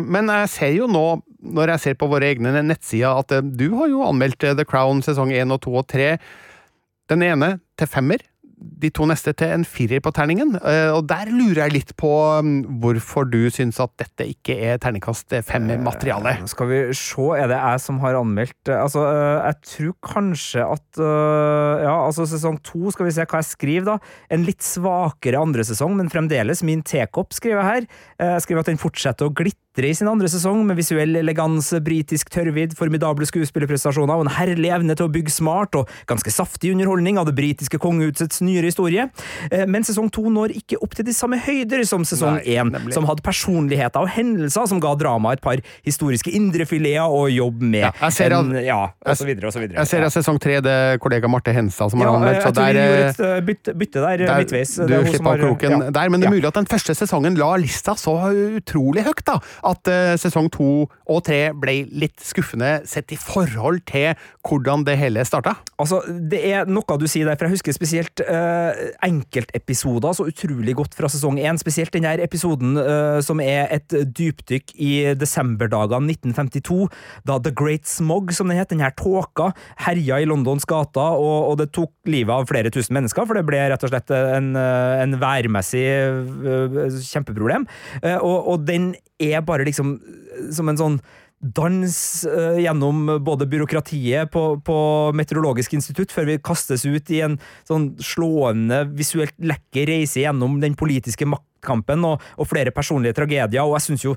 Men jeg ser jo nå, når jeg ser på våre egne nettsider, at du har jo anmeldt The Crown sesong 1 og 2 og 3. Den ene til femmer, de to neste til en firer på terningen. Eh, og der lurer jeg litt på mm, hvorfor du syns at dette ikke er terningkast fem-materiale. Eh, skal vi se, er det jeg som har anmeldt Altså, eh, jeg tror kanskje at Ja, altså sesong to, skal vi se hva jeg skriver, da. En litt svakere andre sesong, men fremdeles min tekopp, skriver jeg her. Jeg skriver at den fortsetter å glitte i sin andre sesong, med visuell eleganse, britisk tørrvidd, formidable skuespillerprestasjoner og en herlig evne til å bygge smart og ganske saftig underholdning av det britiske kongehusets nyere historie. Eh, men sesong to når ikke opp til de samme høyder som sesong én, som hadde personligheter og hendelser som ga dramaet et par historiske indrefileter å jobbe med. Ja, jeg ser en, ja, og så videre og så videre. Jeg ser at sesong tre det er kollega Marte Henstad som har ja, anmeldt, så der gjorde et eh, bytte, bytte der, der, midtveis. Du slipper av kroken ja. der, men det er mulig at den første sesongen la lista så utrolig høyt, da, at uh, sesong to og tre ble litt skuffende sett i forhold til hvordan det hele starta. Altså, det er noe du sier der, for jeg husker spesielt uh, enkeltepisoder så utrolig godt fra sesong én. Spesielt den her episoden uh, som er et dypdykk i desemberdagene 1952, da The Great Smog, som den het, den her tåka, herja i Londons gater, og, og, det tok livet av flere tusen mennesker, for det ble rett og slett en, en værmessig uh, kjempeproblem. Og, og den er bare liksom som en sånn dans uh, gjennom både byråkratiet på, på, Meteorologisk institutt, før vi kastes ut i en sånn slående, visuelt lekker reise gjennom den politiske maktkampen og, og flere personlige tragedier. Og jeg synes jo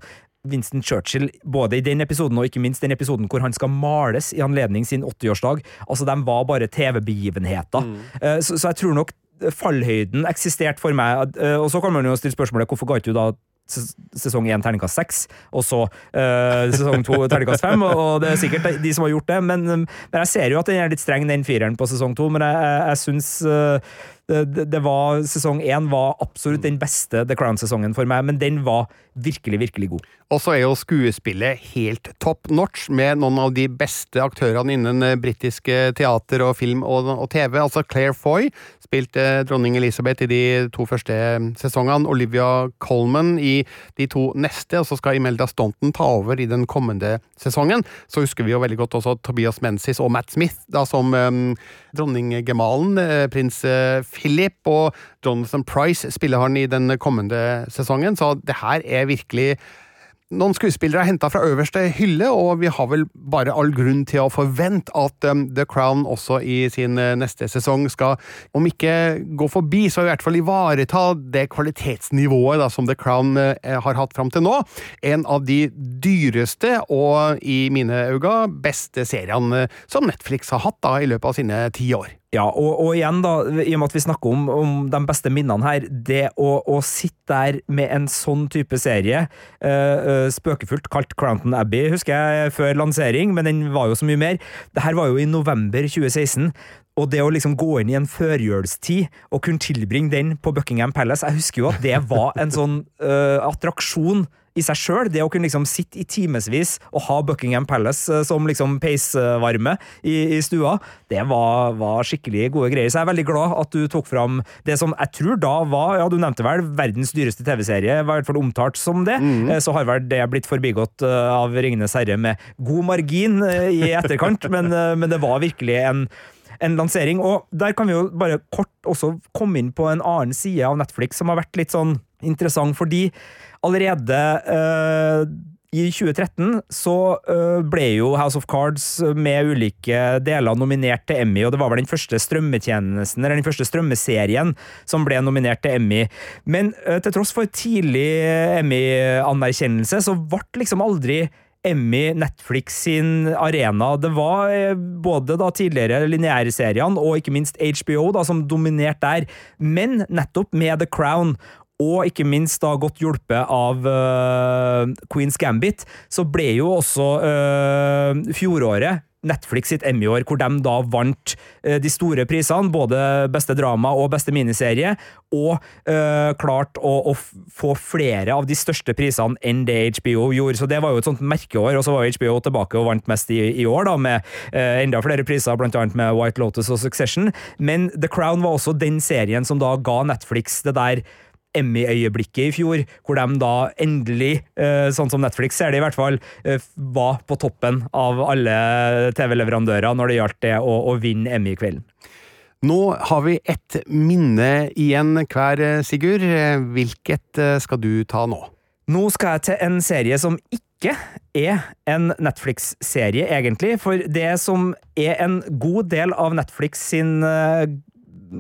Winston Churchill, både i den episoden og ikke minst den episoden hvor han skal males i anledning sin 80-årsdag, altså de var bare TV-begivenheter. Mm. Uh, så, så, jeg tror nok fallhøyden eksisterte for meg. Og så kan man jo stille spørsmålet hvorfor ga ikke du da sesong én terningkast seks, og så uh, sesong to terningkast fem. Og det er sikkert de som har gjort det, men, men, jeg ser jo at den er litt streng, den fireren på sesong to. Men jeg, jeg, syns uh, det, det, var, Sesong én var absolutt den beste The Crown-sesongen for meg, men den var virkelig, virkelig god. Og så er jo skuespillet helt top notch, med noen av de beste aktørene innen britisk teater og film og, og TV. Altså Claire Foy spilte dronning Elisabeth i de to første sesongene, Olivia Colman i de to neste, og så skal Imelda Stonton ta over i den kommende sesongen. Så husker vi jo veldig godt også Tobias Menzies og Matt Smith da som um, dronninggemalen, eh, prins Philip, og Jonathan Price spiller han i den kommende sesongen, så det her er virkelig noen skuespillere er henta fra øverste hylle, og vi har vel bare all grunn til å forvente at um, The Crown også i sin uh, neste sesong skal, om ikke gå forbi, så i hvert fall ivareta det kvalitetsnivået da, som The Crown uh, har hatt fram til nå. En av de dyreste og i mine øyne beste seriene uh, som Netflix har hatt da, i løpet av sine ti år. Ja, og, og, igjen, da, i og med at vi snakker om, om de beste minnene her, det å, å sitte der med en sånn type serie, uh, spøkefullt kalt Crownton Abbey, husker jeg, før lansering, men den var jo så mye mer. Det her var jo i november 2016. Og det å liksom gå inn i en førjulstid og kunne tilbringe den på Buckingham Palace Jeg husker jo at det var en sånn uh, attraksjon i seg sjøl. Det å kunne liksom sitte i timevis og ha Buckingham Palace eh, som liksom peisvarme i, i stua, det var, var, skikkelig gode greier. Så jeg er veldig glad at du tok fram det som jeg tror da var, ja du nevnte vel, verdens dyreste TV-serie, i hvert fall omtalt som det. Mm. Så har vel det blitt forbigått eh, av Ringenes herre med god margin i etterkant, men, men det var virkelig en en lansering. Og der kan vi jo bare kort også komme inn på en annen side av Netflix som har vært litt sånn interessant, fordi allerede uh, i 2013 så uh, ble jo House of Cards med ulike deler nominert til Emmy, og det var vel den første strømmetjenesten, eller den første strømmeserien som ble nominert til Emmy. Men uh, til tross for tidlig Emmy-anerkjennelse, så ble liksom aldri Emmy, Netflix sin arena. Det var både da tidligere lineærseriene og ikke minst HBO da, som dominerte der, men nettopp med The Crown og ikke minst da godt hjulpet av uh, Queens Gambit, så ble jo også uh, fjoråret Netflix sitt Emmy-år, hvor de da vant uh, de store prisene, både beste drama og beste miniserie, og uh, klart å, å, få flere av de største prisene enn det HBO gjorde. Så det var jo et sånt merkeår, og så var HBO tilbake og vant mest i, i år, da, med uh, enda flere priser, annet med White Lotus og Succession. Men The Crown var også den serien som da ga Netflix det der Emmy-øyeblikket i fjor, hvor de da endelig, eh, sånn som Netflix ser det i hvert fall, eh, var på toppen av alle TV-leverandører når det gjaldt det å, å vinne Emmy-kvelden. Nå har vi et minne igjen hver, Sigurd. Hvilket eh, skal du ta nå? Nå skal jeg til en serie som ikke er en Netflix-serie, egentlig. For det som er en god del av Netflix sin eh,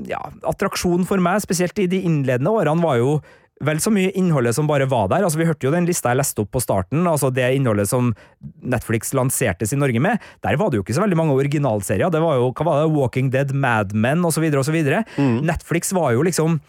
ja, attraksjon for meg, spesielt i de innledende årene, var jo vel så mye innholdet som bare var der. Altså, vi hørte jo den lista jeg leste opp på starten, altså det innholdet som Netflix lansertes i Norge med. Der var det jo ikke så veldig mange originalserier. Det var jo hva var det, Walking Dead, Mad Men osv. osv. Mm. Netflix var jo liksom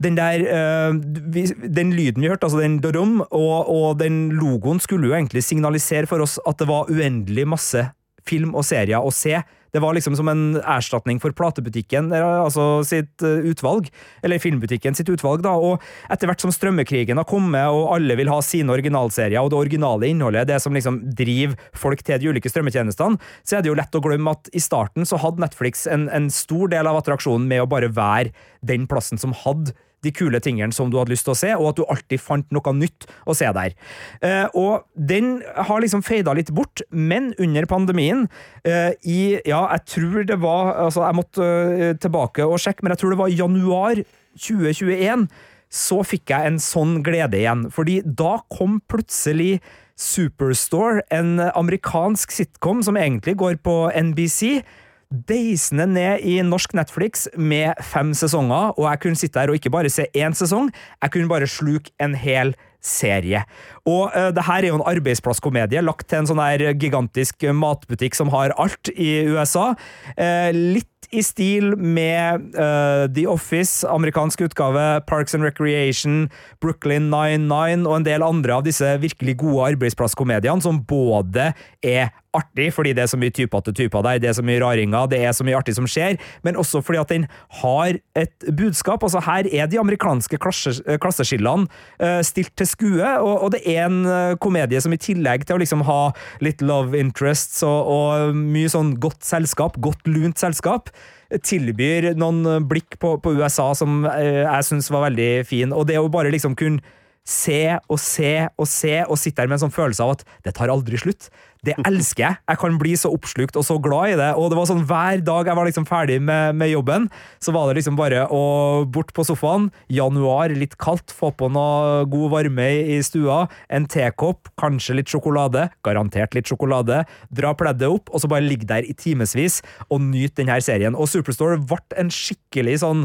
den der øh, vi, Den lyden vi hørte, altså den dodom, og, og den logoen skulle jo egentlig signalisere for oss at det var uendelig masse film og serier å se det var liksom som en erstatning for platebutikken, altså sitt eh, utvalg, eller filmbutikken sitt utvalg, da, og etter hvert som strømmekrigen har kommet, og alle vil ha sine originalserier, og det originale innholdet, det som liksom driver folk til de ulike strømmetjenestene, så er det jo lett å glemme at i starten så hadde Netflix en, en stor del av attraksjonen med å bare være den plassen som hadde de kule tingene som du hadde lyst til å se, og at du alltid fant noe nytt å se der. Eh, og den har liksom feida litt bort, men under pandemien, eh, i Ja, jeg tror det var Altså, jeg måtte eh, tilbake og sjekke, men jeg tror det var januar 2021 så fikk jeg en sånn glede igjen, fordi da kom plutselig Superstore, en amerikansk sitcom som egentlig går på NBC, deisende ned i norsk Netflix med fem sesonger, og jeg kunne sitte her og ikke bare se én sesong, jeg kunne bare sluke en hel serie. Og uh, det her er jo en arbeidsplasskomedie lagt til en sånn her gigantisk matbutikk som har alt i USA. Uh, litt i stil med uh, The Office, amerikansk utgave, Parks and Recreation, Brooklyn 99 og en del andre av disse virkelig gode arbeidsplasskomediene, som både er artig fordi det er så mye typete typer der, det er så mye raringer, det er så mye artig som skjer, men også fordi at den har et budskap. Altså, her er de amerikanske klasseskillene uh, stilt til skue, og, og, det er en uh, komedie som i tillegg til å liksom ha litt love interests og, og mye sånn godt selskap, godt lunt selskap, tilbyr noen blikk på, på USA som eh, jeg syns var veldig fin. Og det å bare liksom kunne se og se og se og sitte her med en sånn følelse av at det tar aldri slutt. Det elsker jeg. Jeg kan bli så oppslukt og så glad i det. Og det var sånn hver dag jeg var liksom ferdig med, med jobben, så var det liksom bare å bort på sofaen. Januar, litt kaldt, få på noe god varme i, stua. En tekopp, kanskje litt sjokolade. Garantert litt sjokolade. Dra pleddet opp, og så bare ligge der i timevis og nyte denne serien. Og Superstore ble en skikkelig sånn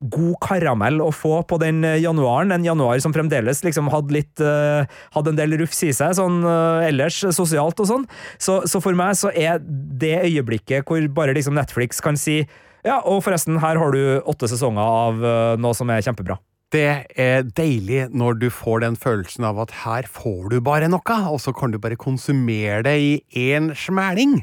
god karamell å få på den eh, januaren. En januar som fremdeles liksom hadde litt uh, Hadde en del rufs i seg, sånn uh, ellers sosialt og sånn. Så, så, for meg så er det øyeblikket hvor bare liksom Netflix kan si ja, og forresten, her har du åtte sesonger av uh, noe som er kjempebra. Det er deilig når du får den følelsen av at her får du bare noe, og så kan du bare konsumere det i én smæling.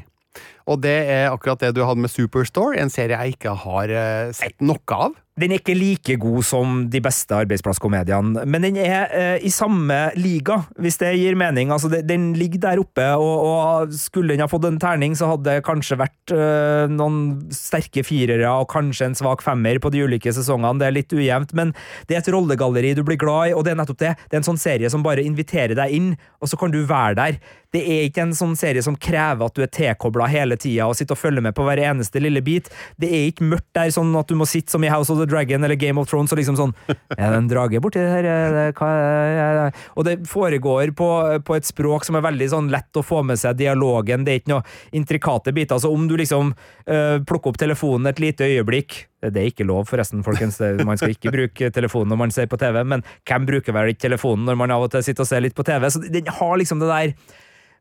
Og det er akkurat det du hadde med Superstore, en serie jeg ikke har sett noe av. Den er ikke like god som de beste arbeidsplasskomediene, men den er eh, i samme liga, hvis det gir mening. Altså, det, den ligger der oppe, og, og, skulle den ha fått en terning, så hadde det kanskje vært eh, noen sterke firere og kanskje en svak femmer på de ulike sesongene. Det er litt ujevnt, men det er et rollegalleri du blir glad i, og det er nettopp det. Det er en sånn serie som bare inviterer deg inn, og så kan du være der. Det er ikke en sånn serie som krever at du er tilkobla hele tida og sitter og følger med på hver eneste lille bit. Det er ikke mørkt der sånn at du må sitte som i House of the Dragon eller Game of Thrones og liksom sånn Er det en drage borti her? Hva Og det foregår på, på, et språk som er veldig sånn lett å få med seg dialogen. Det er ikke noe intrikate biter. Så om du liksom uh, plukker opp telefonen et lite øyeblikk det er ikke lov, forresten, folkens. Man skal ikke bruke telefonen når man ser på TV, men hvem bruker vel ikke telefonen når man av og til sitter og ser litt på TV? Så den har liksom det der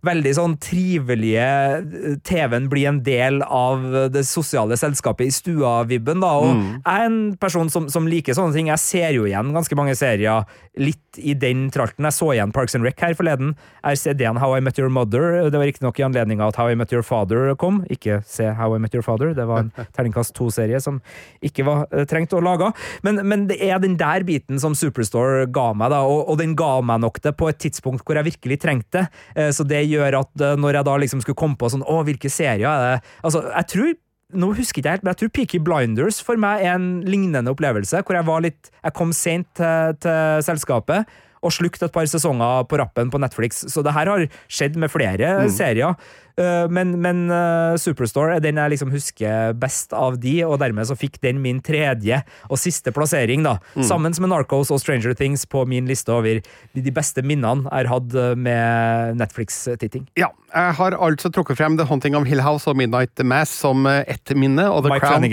veldig sånn trivelige eh, TV-en blir en del av det sosiale selskapet i stua-vibben, da. Og mm. jeg er en person som, som, liker sånne ting. Jeg ser jo igjen ganske mange serier litt i den tralten. Jeg så igjen Parks and Rec her forleden. Jeg sett How I Met Your Mother. Det var riktignok i anledning av at How I Met Your Father kom. Ikke se How I Met Your Father. Det var en terningkast to-serie som ikke var uh, trengt å lage. Men, men, det er den der biten som Superstore ga meg, da, og, og den ga meg nok det på et tidspunkt hvor jeg virkelig trengte det. Uh, så det gjør at uh, når jeg da liksom skulle komme på sånn Å, hvilke serier er det? Altså, jeg tror nå husker jeg ikke helt, men jeg tror Peaky Blinders for meg er en lignende opplevelse, hvor jeg var litt Jeg kom sent til, til selskapet, og slukt et par sesonger på rappen på Netflix. Så det her har skjedd med flere Mm. serier. Uh, Men, men uh, Superstore er den jeg liksom husker best av de, og dermed så fikk den min tredje og siste plassering, da. Mm. Sammen med Narcos og Stranger Things på min liste over de, beste minnene jeg har hatt uh, med Netflix-titting. Ja, jeg har altså trukket frem The Haunting of Hill House og Midnight Mass som eh, ett minne. Og The Mike Crown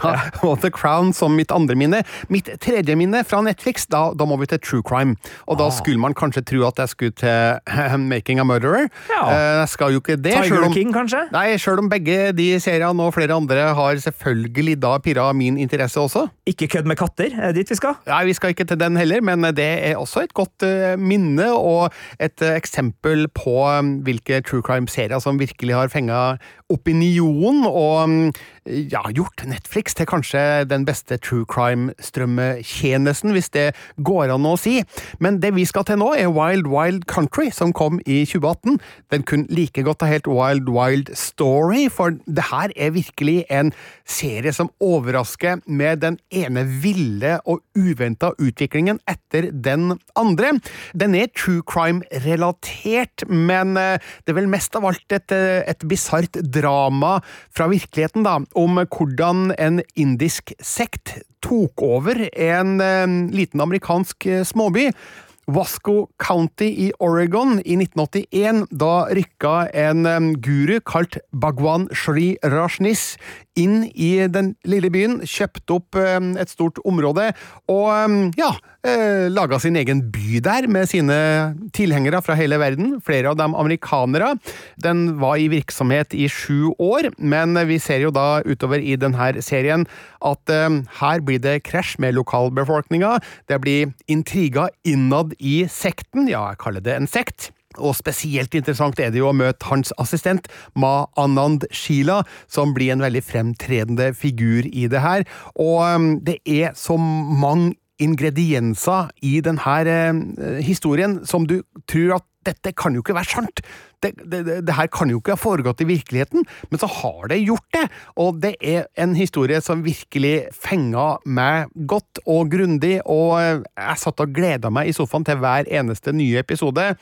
ja, og The Crown som mitt andre minne. Mitt tredje minne fra Netflix, da, da må vi til True Crime. Og da Ah. skulle man kanskje tro at jeg skulle til Making a Murderer. Ja. Eh, Jeg skal jo ikke det. Tiger om- King, kanskje? Nei, sjøl om begge de seriene og flere andre har selvfølgelig da pirra min interesse også. Ikke kødd med katter, er det dit vi skal? Nei, vi skal ikke til den heller, men det er også et godt eh, minne og et eh, eksempel på um, hvilke true crime-serier som virkelig har fenga opinion og um, ja, gjort Netflix til kanskje den beste true crime-strømmetjenesten, hvis det går an å si. Men det vi skal til nå, er Wild Wild Country, som kom i 2018. Den kunne like godt ha helt Wild Wild Story, for det her er virkelig en serie som overrasker med den ene ville og uventa utviklingen etter den andre. Den er true crime-relatert, men eh, det er vel mest av alt et, eh, et bisart drama fra virkeligheten, da, om hvordan en indisk sekt tok over en eh, liten amerikansk småby. Wasco County i Oregon i 1981. Da rykka en guru kalt Bhagwan Shri Rajnis inn i den lille byen, kjøpte opp et stort område og em, ja, eh, laga sin egen by der med sine tilhengere fra hele verden, flere av dem amerikanere. Den var i virksomhet i sju år, men vi ser jo da utover i denne serien at her blir det krasj med lokalbefolkninga, det blir intriger innad i sekten, ja, jeg kaller det en sekt. Og spesielt interessant er det jo å møte hans assistent, Ma Anand Sheila, som blir en veldig fremtredende figur i det her. Og um, det er så mange ingredienser i denne eh, historien som du tror at dette kan jo ikke være sant. Det, det, det, her kan jo ikke ha foregått i virkeligheten, men så har det gjort det. Og det er en historie som virkelig fenga meg godt og grundig, og jeg satt og gleda meg i sofaen til hver eneste nye episode.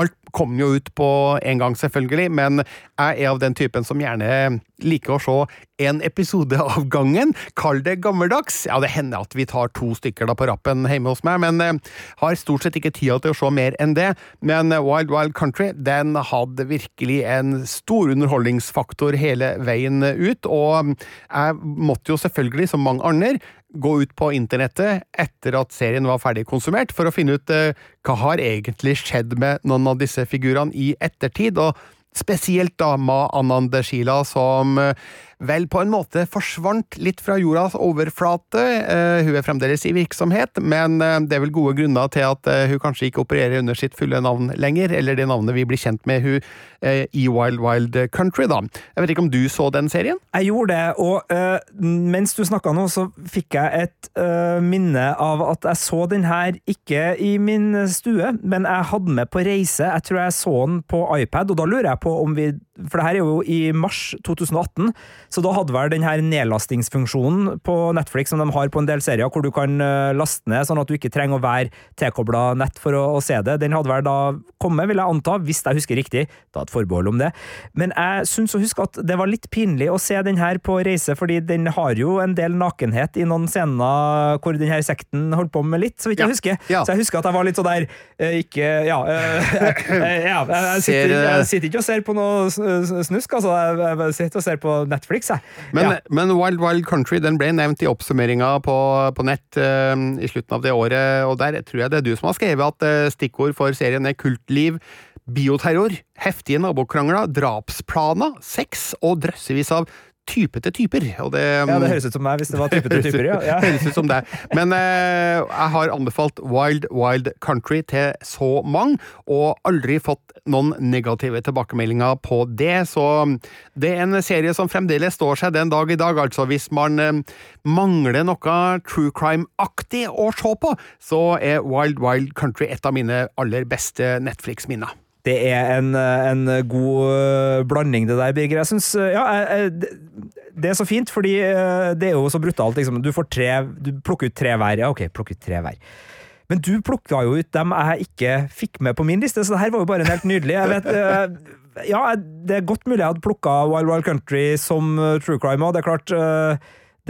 Alt kom jo ut på en gang, selvfølgelig, men jeg er av den typen som gjerne liker å se en episode av gangen. Kall det gammeldags. Ja, det hender at vi tar to stykker da på rappen hjemme hos meg, men eh, har stort sett ikke tida til å se mer enn det. Men eh, Wild Wild Country den hadde virkelig en stor underholdningsfaktor hele veien ut, og jeg måtte jo selvfølgelig, som mange andre, gå ut på internettet etter at serien var ferdig konsumert, for å finne ut eh, hva har egentlig skjedd med noen av disse figurene i ettertid. og Spesielt da Ma Anandeshila, som eh, vel på en måte forsvant litt fra jordas overflate. Eh, hun er fremdeles i virksomhet, men eh, det er vel gode grunner til at eh, hun kanskje ikke opererer under sitt fulle navn lenger, eller det navnet vi blir kjent med hun i Wild Wild Country, da. Jeg vet ikke om du så den serien? Jeg gjorde det, og uh, mens du snakka nå, så fikk jeg et uh, minne av at jeg så den her ikke i min stue, men jeg hadde med på reise. Jeg tror jeg så den på iPad, og da lurer jeg på om vi For det her er jo i mars 2018, så da hadde vel den her nedlastingsfunksjonen på Netflix som de har på en del serier, hvor du kan øh, laste ned sånn at du ikke trenger å være tilkobla nett for å, å se det. Den hadde vel da kommet, vil jeg anta, hvis jeg husker riktig. Da et forbehold om det. Men jeg syns å huske at det var litt pinlig å se den her på reise, fordi den har jo en del nakenhet i noen scener hvor den her sekten holdt på med litt, så vidt jeg Ja, husker. ja. Så jeg husker at jeg var litt sånn der eh, Ikke Ja. Jeg, jeg, jeg, jeg, sitter, eh, sitter ikke og ser på noe snusk, altså. Jeg, jeg sitter og ser på Netflix, jeg. Men, ja. men Wild Wild Country den ble nevnt i oppsummeringa på, på nett uh, i slutten av det året, og der tror jeg det er du som har skrevet at uh, stikkord for serien er kultliv, bioterror, heftige nabokrangler, drapsplaner, sex og drøssevis av typete typer. Og det, ja, det høres ut som meg, hvis det var type til typer, ja. ja. Høres ut som det. Men eh, jeg har anbefalt Wild Wild Country til så mange, og aldri fått noen negative tilbakemeldinger på det. Så det er en serie som fremdeles står seg den dag i dag. Altså hvis man eh, mangler noe true crime-aktig å se på, så er Wild Wild Country et av mine aller beste Netflix-minner. Det er en, en god øh, blanding, det der, Birger. Jeg syns øh, Ja, jeg- jeg- det- er så fint, fordi øh, det er jo så brutalt, liksom. Du får tre Du plukker ut tre hver. Ja, ok, plukker ut tre hver. Men du plukka jo ut dem jeg ikke fikk med på min liste, så det her var jo bare en helt nydelig. Jeg vet, ja, det er godt mulig jeg hadde plukka Wild Wild Country som true crime òg. Det er klart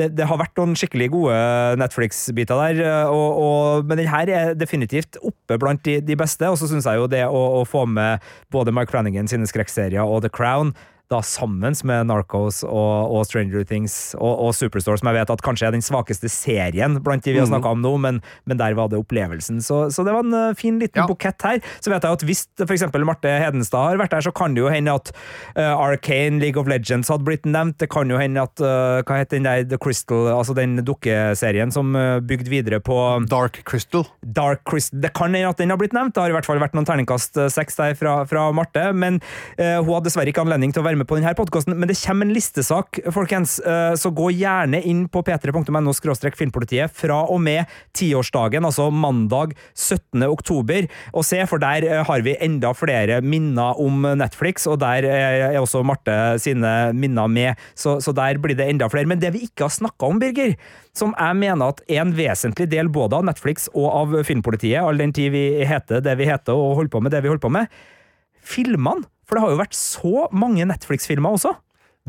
det, det, har vært noen skikkelig gode Netflix-biter der, og, og, men den her er definitivt oppe blant de, de beste. Og så syns jeg jo det å, å, få med både Mike Flanagan sine skrekkserier og The Crown da sammen med Narcos og, og Stranger Things og, og, Superstore, som jeg vet at kanskje er den svakeste serien blant de vi har mm. snakka om nå, men, men, der var det opplevelsen. Så, så det var en uh, fin liten ja. bukett her. Så vet jeg at hvis f.eks. Marte Hedenstad har vært der, så kan det jo hende at uh, Arcane, League of Legends hadde blitt nevnt. Det kan jo hende at uh, Hva heter den der The Crystal, altså den dukkeserien som uh, bygde videre på Dark Crystal. Dark Crystal. Det kan hende at den har blitt nevnt. Det har i hvert fall vært noen terningkast seks der fra, fra Marte, men hun hadde dessverre ikke anledning til å være med med på denne podkasten, men det kommer en listesak, folkens. Eh, så gå gjerne inn på p3.no filmpolitiet fra og med tiårsdagen, altså mandag 17. oktober, og se, for der eh, har vi enda flere minner om Netflix, og der er også Marte sine minner med, så, så der blir det enda flere. Men det vi ikke har snakka om, Birger, som jeg mener at er en vesentlig del både av Netflix og av Filmpolitiet, all den tid vi heter det vi heter og holder på med det vi holder på med, filmene for det har jo vært så mange Netflix-filmer også.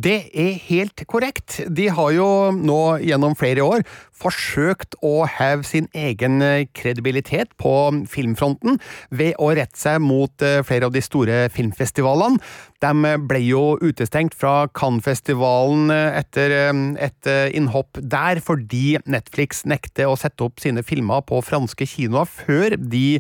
Det er helt korrekt. De har jo nå gjennom flere år forsøkt å heve sin egen eh, kredibilitet på filmfronten ved å rette seg mot eh, flere av de store filmfestivalene. De ble jo utestengt fra Cannes-festivalen eh, etter et innhopp der fordi Netflix nekter å sette opp sine filmer på franske kinoer før de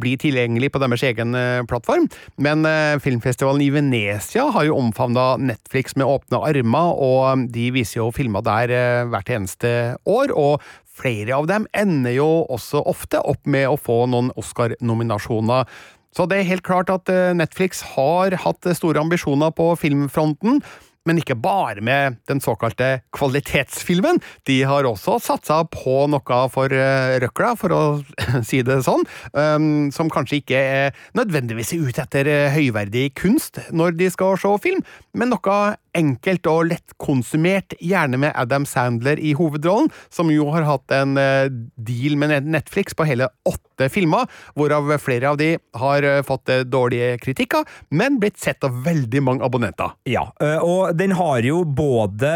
bli tilgjengelig på deres egen eh, plattform. Men eh, filmfestivalen i Venezia har jo omfavna Netflix med åpne armer, og de viser jo filmer der eh, hvert eneste år. og Flere av dem ender jo også ofte opp med å få noen Oscar-nominasjoner. Så det er helt klart at Netflix har hatt store ambisjoner på filmfronten men ikke bare med den såkalte kvalitetsfilmen. De har også satsa på noe for uh, røkla, for å si det sånn, um, som kanskje ikke er nødvendigvis ute etter uh, høyverdig kunst når de skal se film, men noe enkelt og lettkonsumert, gjerne med Adam Sandler i hovedrollen, som jo har hatt en uh, deal med Netflix på hele åtte filmer, hvorav flere av de har fått dårlige kritikker, men blitt sett av veldig mange abonnenter. Ja, og den har jo både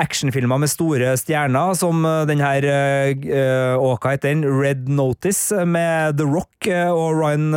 actionfilmer med store stjerner, som den her Åka heter den? Red Notice med The Rock og Ryan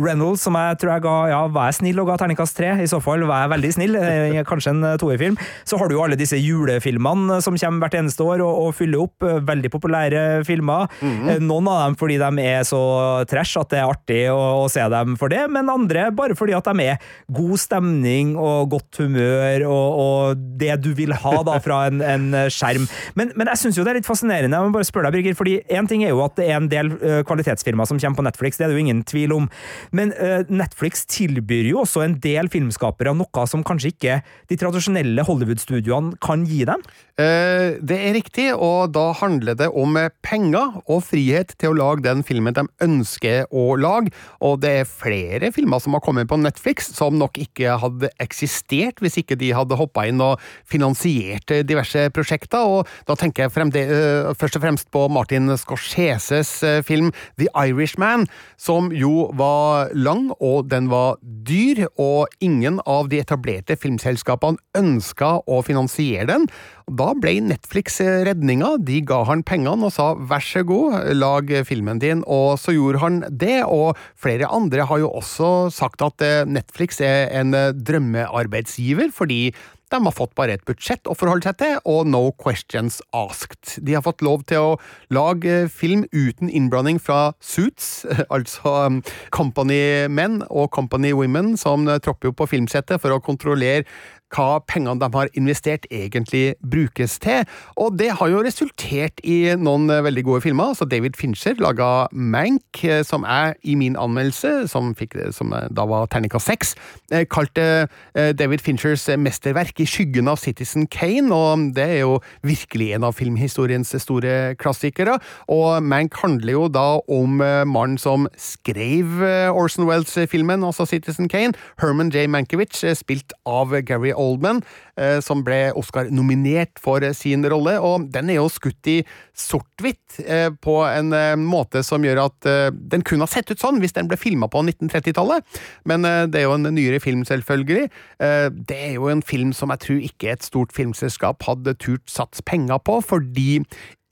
Reynolds, som jeg tror jeg ga Ja, vær snill og ga terningkast tre? I så fall vær veldig snill. Kanskje en toerfilm. Så har du jo alle disse julefilmene som kommer hvert eneste år og, og fyller opp. Veldig populære filmer. Mm -hmm. Noen av dem fordi de er så trash at det er artig å, å se dem for det, men andre bare fordi at de er god stemning og godt humør. og og, det du vil ha da fra en, en skjerm. Men, men jeg syns jo det er litt fascinerende. Jeg må bare spørre deg, Birger, fordi Én ting er jo at det er en del kvalitetsfilmer som kommer på Netflix, det er det jo ingen tvil om. Men Netflix tilbyr jo også en del filmskapere noe som kanskje ikke de tradisjonelle Hollywood-studioene kan gi dem? Eh, det er riktig, og da handler det om penger og frihet til å lage den filmen de ønsker å lage. Og det er flere filmer som har kommet på Netflix som nok ikke hadde eksistert hvis ikke de hadde hoppa inn og finansiert diverse prosjekter, og da tenker jeg fremde, uh, først og fremst på Martin Scorseses uh, film The Irishman, som jo var lang, og den var dyr, og ingen av de etablerte filmselskapene ønska å finansiere den. Da ble Netflix redninga. De ga han pengene og sa vær så god, lag filmen din, og så gjorde han det. Og flere andre har jo også sagt at eh, Netflix er en drømmearbeidsgiver, fordi de har fått bare et budsjett å forholde seg til, og no questions asked. De har fått lov til å lage film uten innblanding fra Suits, altså um, Company Men og Company Women, som tropper opp på filmsettet for å kontrollere hva pengene de har investert egentlig brukes til, og det har jo resultert i noen eh, veldig gode filmer. Så David Fincher laga Mank, eh, som jeg i min anmeldelse, som, fikk, som da var terninga seks, eh, kalte David Finchers mesterverk i skyggen av Citizen Kane, og det er jo virkelig en av filmhistoriens store klassikere. Og Mank handler jo da om mannen som skrev Orson Wells-filmen, altså Citizen Kane, Herman J. Mankiewicz, spilt av Gary Oldman Oldman, eh, som ble Oscar-nominert for sin rolle. Og den er jo skutt i sort-hvitt eh, på en eh, måte som gjør at eh, den kunne ha sett ut sånn hvis den ble filma på 1930-tallet. Men eh, det er jo en nyere film, selvfølgelig. Eh, det er jo en film som jeg tror ikke et stort filmselskap hadde turt sats penger på, fordi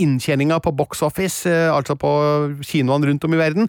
inntjeninga på box office, eh, altså på kinoene rundt om i verden,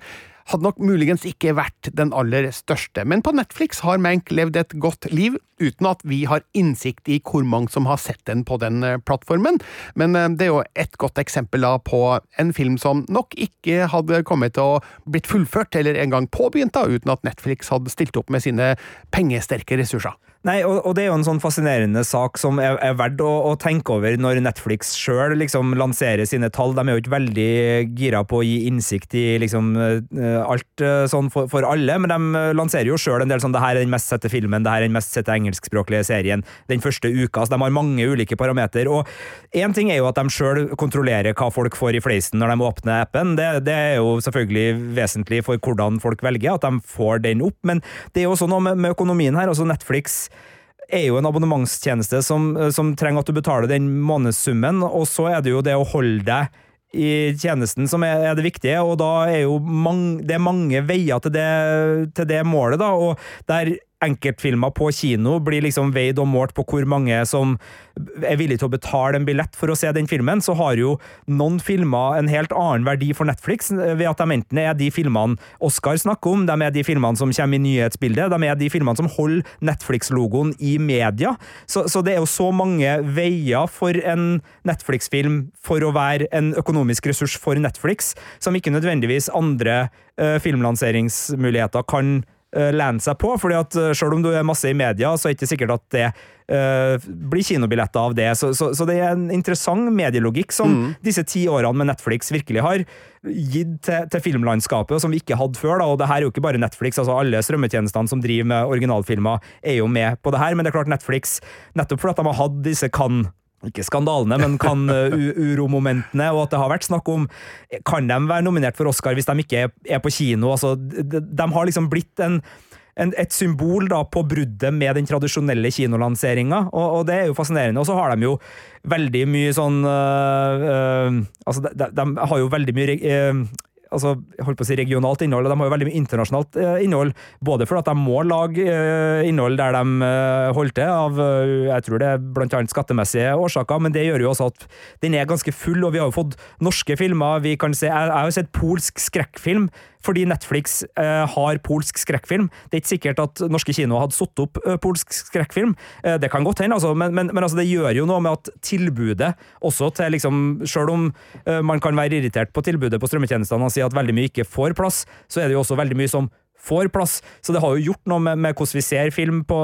hadde nok muligens ikke vært den aller største, men på Netflix har Mank levd et godt liv, uten at vi har innsikt i hvor mange som har sett den på den eh, plattformen. Men eh, det er jo et godt eksempel på en film som nok ikke hadde kommet til å blitt fullført eller engang påbegynt, da, uten at Netflix hadde stilt opp med sine pengesterke ressurser. Nei, og, og, det er jo en sånn fascinerende sak som er, er verdt å, å, tenke over når Netflix sjøl liksom lanserer sine tall. De er jo ikke veldig gira på å gi innsikt i liksom uh, alt uh, sånn for, for, alle, men de lanserer jo sjøl en del sånn det her er den mest sette filmen, det her er den mest sette engelskspråklige serien den første uka, så de har mange ulike parameter. Og én ting er jo at de sjøl kontrollerer hva folk får i fleisen når de åpner appen. Det, det, er jo selvfølgelig vesentlig for hvordan folk velger, at de får den opp, men det er jo også noe med, med økonomien her. altså Netflix er jo en abonnementstjeneste som, som, trenger at du betaler den månedssummen, og så er det jo det å holde deg i tjenesten som er det viktige, og da er jo mange, det er mange veier til det, til det målet, da, og der enkeltfilmer på kino blir liksom veid og målt på hvor mange som er villige til å betale en billett for å se den filmen, så har jo noen filmer en helt annen verdi for Netflix, ved at de enten er de filmene Oscar snakker om, de er de filmene som kommer i nyhetsbildet, de er de filmene som holder Netflix-logoen i media. Så, så, det er jo så mange veier for en Netflix-film for å være en økonomisk ressurs for Netflix, som ikke nødvendigvis andre uh, filmlanseringsmuligheter kan lene seg på. fordi at uh, Selv om du er masse i media, så er det ikke sikkert at det uh, blir kinobilletter av det. Så, så, så, det er en interessant medielogikk som mm. disse ti årene med Netflix virkelig har gitt til, til filmlandskapet, som vi ikke hadde før. Da. og det her er jo ikke bare Netflix, altså alle strømmetjenestene som driver med originalfilmer, er jo med på det her. Men det er klart Netflix, nettopp fordi de har hatt disse kan ikke skandalene, men kan uh, uromomentene, og at det har vært snakk om Kan de være nominert for Oscar hvis de ikke er på kino? Altså, de, de har liksom blitt en, en, et symbol da på bruddet med den tradisjonelle kinolanseringa, og, og, det er jo fascinerende. Og så har de jo veldig mye sånn øh, øh, Altså, de, de, har jo veldig mye øh, altså, holdt på å si regionalt innhold, og de har jo veldig mye internasjonalt eh, innhold. Både fordi de må lage eh, innhold der de eh, holder til, av jeg tror det er blant annet skattemessige årsaker, men det gjør jo også at den er ganske full, og vi har jo fått norske filmer. vi kan se, Jeg, jeg har jo sett polsk skrekkfilm fordi Netflix eh, har polsk skrekkfilm. Det er ikke sikkert at norske kinoer hadde satt opp eh, polsk skrekkfilm. Eh, det kan godt hende, altså, men, men, men altså, det gjør jo noe med at tilbudet også til liksom Selv om man kan være irritert på tilbudet på strømmetjenestene og si at veldig mye ikke får plass, så er det jo også veldig mye som får plass. Så det har jo gjort noe med, med hvordan vi ser film på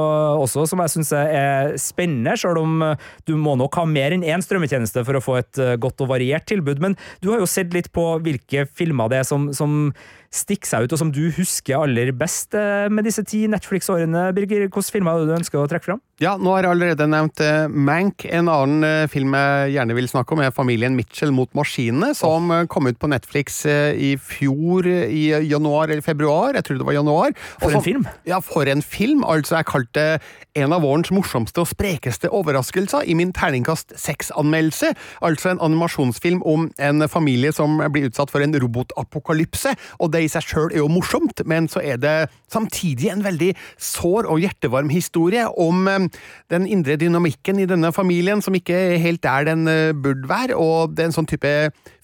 også, som jeg syns er spennende, selv om du må nok ha mer enn én strømmetjeneste for å få et godt og variert tilbud. Men du har jo sett litt på hvilke filmer det er som, som stikker seg ut, og som du husker aller best med disse ti Netflix-årene. Birger, hvilke filmer er du ønsker å trekke fram? Ja, nå har jeg allerede nevnt uh, Mank. En annen uh, film jeg gjerne vil snakke om, er Familien Mitchell mot maskinene, som oh. kom ut på Netflix i fjor i januar eller februar. Jeg tror det var januar. For en film! Ja, for en film. Altså, jeg kalte det en av vårens morsomste og sprekeste overraskelser i min terningkast seks-anmeldelse. Altså en animasjonsfilm om en familie som blir utsatt for en robotapokalypse. og det det i seg sjøl er jo morsomt, men så er det samtidig en veldig sår og hjertevarm historie om eh, den indre dynamikken i denne familien som ikke helt er den eh, burde være, og det er en sånn type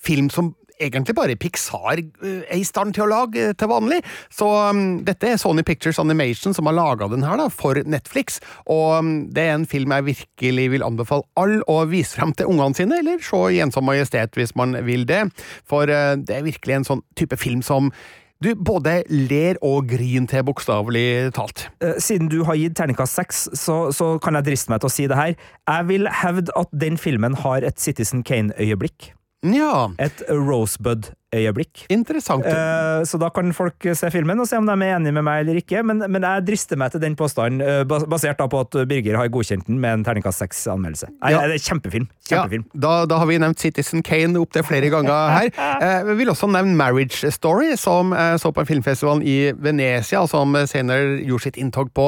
film som egentlig bare Pixar eh, er i stand til å lage til vanlig. Så um, dette er Sony Pictures Animation som har laga den her da, for Netflix, og um, det er en film jeg virkelig vil anbefale alle å vise frem til ungene sine, eller se i Ensom majestet hvis man vil det, for uh, det er virkelig en sånn type film som du både ler og griner til, bokstavelig talt. Eh, siden du har gitt terningkast seks, så, så, kan jeg driste meg til å si det her. Jeg vil hevde at den filmen har et Citizen Kane-øyeblikk. Ja. Et Rosebud-øyeblikk. Interessant. Eh, så da kan folk se filmen og se om de er enige med meg eller ikke, men, men jeg drister meg til den påstanden, uh, basert da på at Birger har godkjent den med en terningkast seks-anmeldelse. Ja. Det er kjempefilm. kjempefilm. Ja, da, da, har vi nevnt Citizen Kane opptil flere ganger her. Eh, vi vil også nevne Marriage Story, som så på en filmfestival i Venezia, som senere gjorde sitt inntog på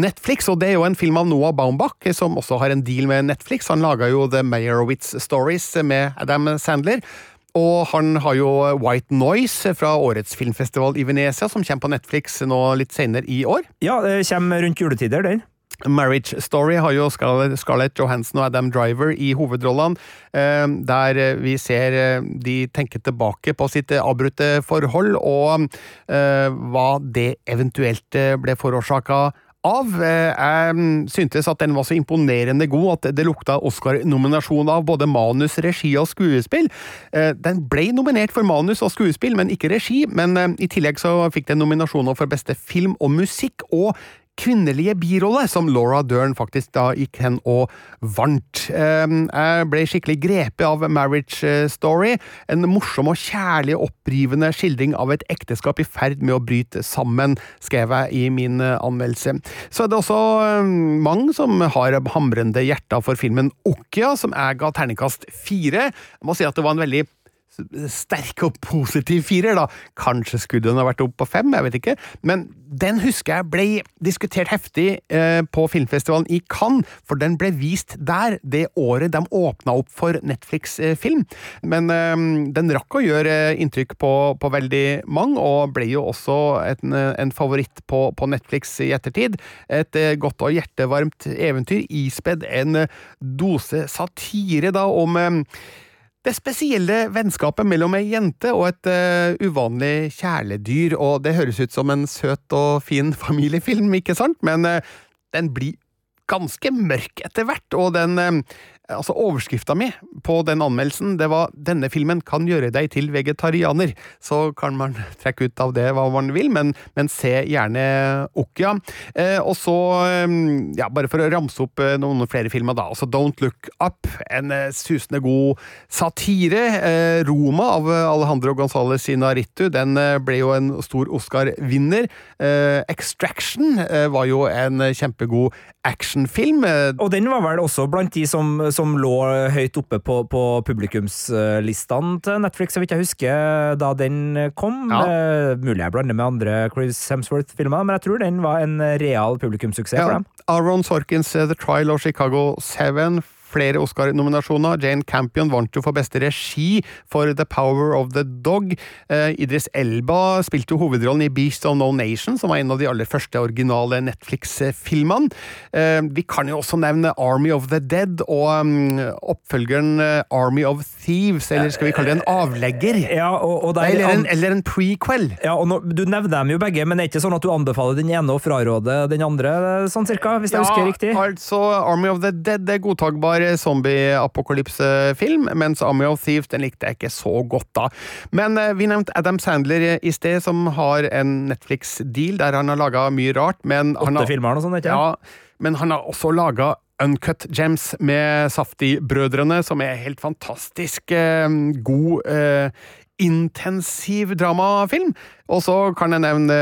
Netflix, og det er jo en film av Noah Baumbach, som også har en deal med Netflix. Han laga jo The Meyerowitz Stories med Adam Sandler. Og han har jo White Noise fra årets filmfestival i Venezia, som kommer på Netflix nå litt senere i år. Ja, det kommer rundt juletider, den. Marriage Story har jo Scarlett Johansson og Adam Driver i hovedrollene, eh, der vi ser eh, de tenker tilbake på sitt avbrutte forhold, og eh, hva det eventuelt ble forårsaka av. Jeg syntes at den var så imponerende god at det lukta Oscar-nominasjon av både manus, regi og skuespill. Den ble nominert for manus og skuespill, men ikke regi. Men i tillegg så fikk den nominasjoner for beste film og musikk, og kvinnelige birolle, som Laura Dern faktisk da gikk hen og vant. Ehm, jeg ble skikkelig grepet av Marriage eh, Story, en morsom og kjærlig opprivende skildring av et ekteskap i ferd med å bryte sammen, skrev jeg i min eh, anmeldelse. Så er det også ehm, mange som har hamrende hjerter for filmen Okja, som jeg ga terningkast fire. Jeg må si at det var en veldig sterk og positiv firer, da. Kanskje skulle den ha vært opp på fem, jeg vet ikke. Men den husker jeg ble diskutert heftig eh, på filmfestivalen i Cannes, for den ble vist der det året de åpna opp for Netflix-film. Men eh, den rakk å gjøre inntrykk på, på, veldig mange, og ble jo også en, en favoritt på, på, Netflix i ettertid. Et eh, godt og hjertevarmt eventyr ispedd en dose satire, da, om eh, det spesielle vennskapet mellom ei jente og et uh, uvanlig kjæledyr, og det høres ut som en søt og fin familiefilm, ikke sant? Men uh, den blir ganske mørk etter hvert, og den uh, Altså, overskrifta mi på den anmeldelsen, det var 'Denne filmen kan gjøre deg til vegetarianer'. Så kan man trekke ut av det hva man vil, men, men se gjerne Okja. Eh, og så, eh, ja, bare for å ramse opp eh, noen flere filmer, da. Altså Don't Look Up, en eh, susende god satire. Eh, Roma av Alejandro Gonzales Inaritu, den eh, ble jo en stor Oscar-vinner. Extraction var jo en kjempegod actionfilm. Og den var vel også blant de som, som lå høyt oppe på, på publikumslistene til Netflix, så vidt jeg husker, da den kom. Ja. Uh, mulig jeg blander med andre Chris Hemsworth-filmer, men jeg tror den var en real publikumssuksess ja. for dem. Aaron Sorkins' The Trial of Chicago 7 flere Oscar-nominasjoner. Jane Campion vant jo for beste regi for The Power of the Dog. Eh, Idris Elba spilte jo hovedrollen i Beast of No Nation, som var en av de aller første originale Netflix-filmene. Eh, vi kan jo også nevne Army of the Dead og um, oppfølgeren uh, Army of Thieves, eller skal vi kalle det en avlegger? Ja, og, og eller, en, eller, en, prequel. Ja, og nå, Du nevner dem jo begge, men det er ikke sånn at du anbefaler den ene og fraråder den andre, sånn cirka, hvis jeg ja, husker riktig? altså Army of the Dead er godtakbar zombie-apokalypse-film, mens Army of Thieves den likte jeg ikke så godt da. Men eh, vi nevnte Adam Sandler i sted, som har en Netflix-deal der han har laga mye rart. Men Åtte han har, filmer og sånn, ikke Ja, men han har også laga Uncut Gems med Safti-brødrene, som er helt fantastisk eh, god eh, intensiv dramafilm. Og så kan jeg nevne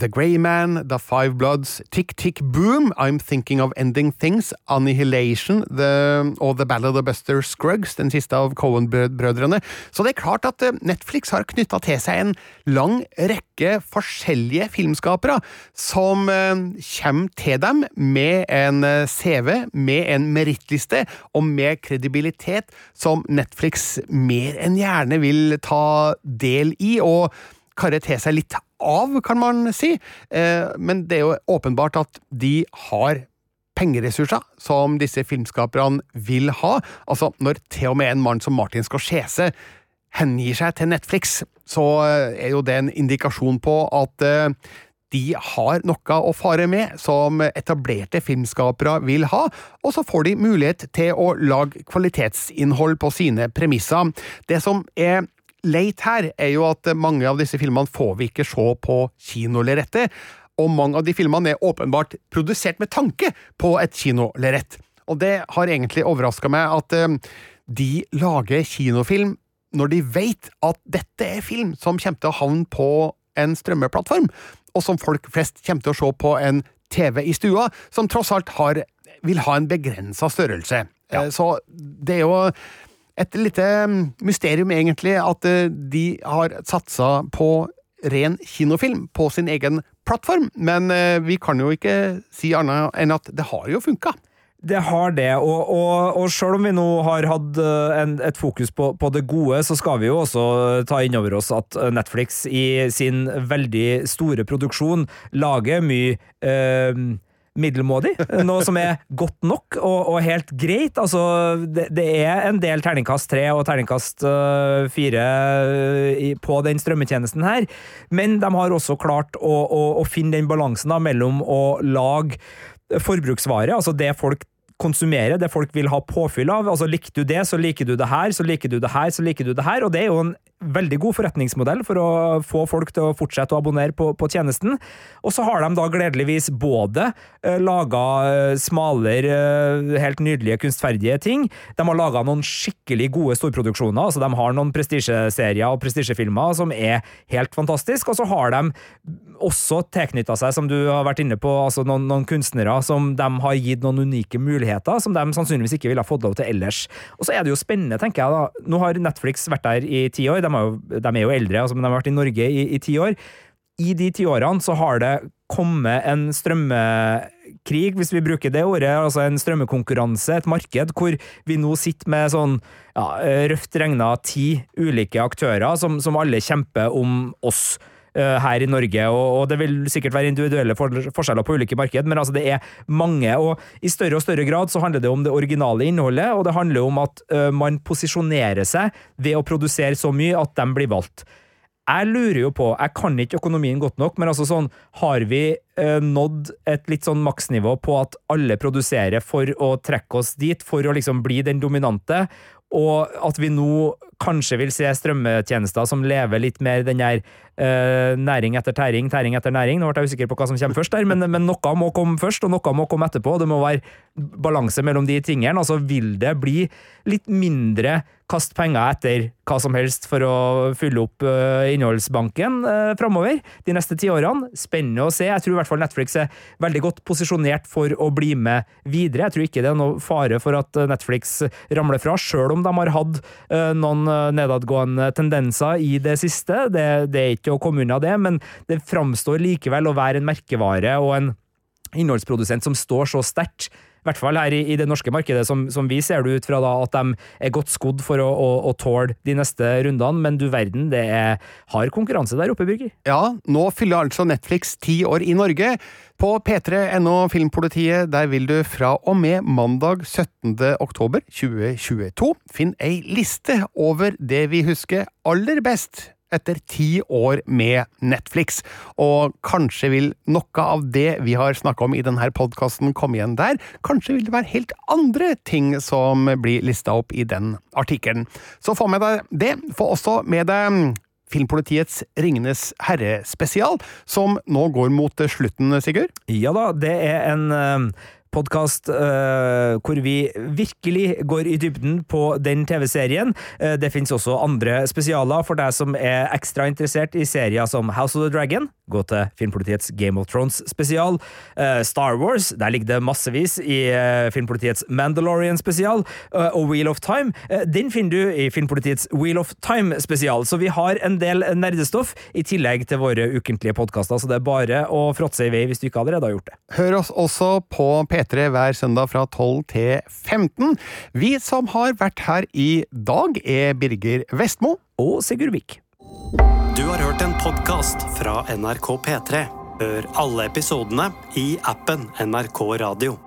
The Grey Man, The Five Bloods, Tick Tick Boom, I'm Thinking of Ending Things, Annihilation the, og The Ballad of Buster Scruggs, den siste av Cohen-brødrene. Så det er klart at eh, Netflix har knytta til seg en lang rekke forskjellige filmskapere som eh, kommer til dem med en eh, CV, med en merittliste og med kredibilitet som Netflix mer enn gjerne vil ta del i. og karre til seg litt av, kan man si. Eh, men det er jo åpenbart at de har pengeressurser som disse filmskaperne vil ha. Altså, når til og med en mann som Martin Scorsese hengir seg til Netflix, så eh, er jo det en indikasjon på at eh, de har noe å fare med som etablerte filmskapere vil ha, og så får de mulighet til å lage kvalitetsinnhold på sine premisser. Det som er leit her, er jo at mange av disse filmene får vi ikke se på kinolerretet, og mange av de filmene er åpenbart produsert med tanke på et kinolerret. Og det har egentlig overraska meg at uh, de lager kinofilm når de vet at dette er film som kommer til å havne på en strømmeplattform, og som folk flest kommer til å se på en TV i stua, som tross alt har, vil ha en begrensa størrelse. Ja. Uh, så det er jo et lite mm, mysterium, egentlig, at eh, de har satsa på ren kinofilm på sin egen plattform, men eh, vi kan jo ikke si annet enn at det har jo funka. Det har det, og, og, og selv om vi nå har hatt eh, en, et fokus på, på, det gode, så skal vi jo også ta inn over oss at Netflix i sin veldig store produksjon lager mye eh, middelmådig. Noe som er godt nok og, og helt greit. Altså, det, det, er en del terningkast tre og terningkast uh, fire på den strømmetjenesten her, men de har også klart å, å, å finne den balansen da, mellom å lage forbruksvare, altså det folk konsumere, det folk vil ha påfyll av. Altså Liker du det, så liker du det her, så liker du det her, så liker du det her. Og det er jo en veldig god forretningsmodell for å få folk til å fortsette å abonnere på, på tjenesten. Og så har de da gledeligvis både uh, laga uh, smalere, uh, helt nydelige, kunstferdige ting. De har laga noen skikkelig gode storproduksjoner. altså De har noen prestisjeserier og prestisjefilmer som er helt fantastiske. Og så har de også tilknytta seg, som du har vært inne på, altså noen, noen kunstnere som de har gitt noen unike muligheter som de sannsynligvis ikke ville fått lov til ellers. Og så er det jo spennende, tenker jeg da. Nå har Netflix vært der i ti år. De, jo, de er jo eldre, altså, men de har vært i Norge i ti år. I de ti årene så har det kommet en strømmekrig, hvis vi bruker det ordet, altså en strømmekonkurranse, et marked, hvor vi nå sitter med sånn ja, røft regna ti ulike aktører som, som alle kjemper om oss. Eh, her i Norge, og, det vil sikkert være individuelle forskjeller på ulike marked, men altså det er mange, og i større og større grad så handler det om det originale innholdet, og det handler om at uh, man posisjonerer seg ved å produsere så mye at de blir valgt. Jeg lurer jo på, jeg kan ikke økonomien godt nok, men altså sånn, har vi eh, nådd et litt sånn maksnivå på at alle produserer for å trekke oss dit, for å liksom bli den dominante, og at vi nå kanskje vil se strømmetjenester som lever litt mer den der uh, næring etter tæring, tæring etter næring. Nå ble jeg usikker på hva som kommer først der, men, men, noe må komme først, og noe må komme etterpå. Det må være balanse mellom de tingene. Altså, vil det bli litt mindre kast penger etter hva som helst for å fylle opp uh, innholdsbanken uh, framover de neste ti årene? Spennende å se. Jeg tror i hvert fall Netflix er veldig godt posisjonert for å bli med videre. Jeg tror ikke det er noe fare for at Netflix ramler fra, sjøl om de har hatt uh, noen nedadgående tendenser i det siste. Det, det er ikke å komme unna det, men det framstår likevel å være en merkevare og en innholdsprodusent som står så sterkt i hvert fall her i, i det norske markedet, som, som, vi ser det ut fra, da, at de er godt skodd for å, å, å tåle de neste rundene. Men du verden, det er hard konkurranse der oppe, Birger. Ja, nå fyller altså Netflix ti år i Norge. På p3.no Filmpolitiet der vil du fra og med mandag 17. oktober 2022 finne ei liste over det vi husker aller best etter ti år med Netflix. Og kanskje vil noe av det vi har snakka om i denne podkasten komme igjen der. Kanskje vil det være helt andre ting som blir lista opp i den artikkelen. Så få med deg det. Få også med deg Filmpolitiets Ringenes herre-spesial, som nå går mot slutten, Sigurd? Ja da, det er en uh podkast uh, eh, hvor vi virkelig går i dybden på den TV-serien. Uh, det finnes også andre spesialer for deg som er ekstra interessert i serier som House of the Dragon. Gå til Filmpolitiets Game of Thrones-spesial. Uh, Star Wars, der ligger det massevis i Filmpolitiets Mandalorian-spesial. og Wheel of Time, den finner du i Filmpolitiets Wheel of Time-spesial. Så vi har en del nerdestoff i tillegg til våre ukentlige podkaster, så det er bare å fråtse i vei hvis du ikke allerede har gjort det. Hør oss også på P3 P3 hver søndag fra 12 til 15. Vi som har vært her i dag, er Birger Vestmo. Og Sigurd Vik. Du har hørt en podkast fra NRK P3. Hør alle episodene i appen NRK Radio.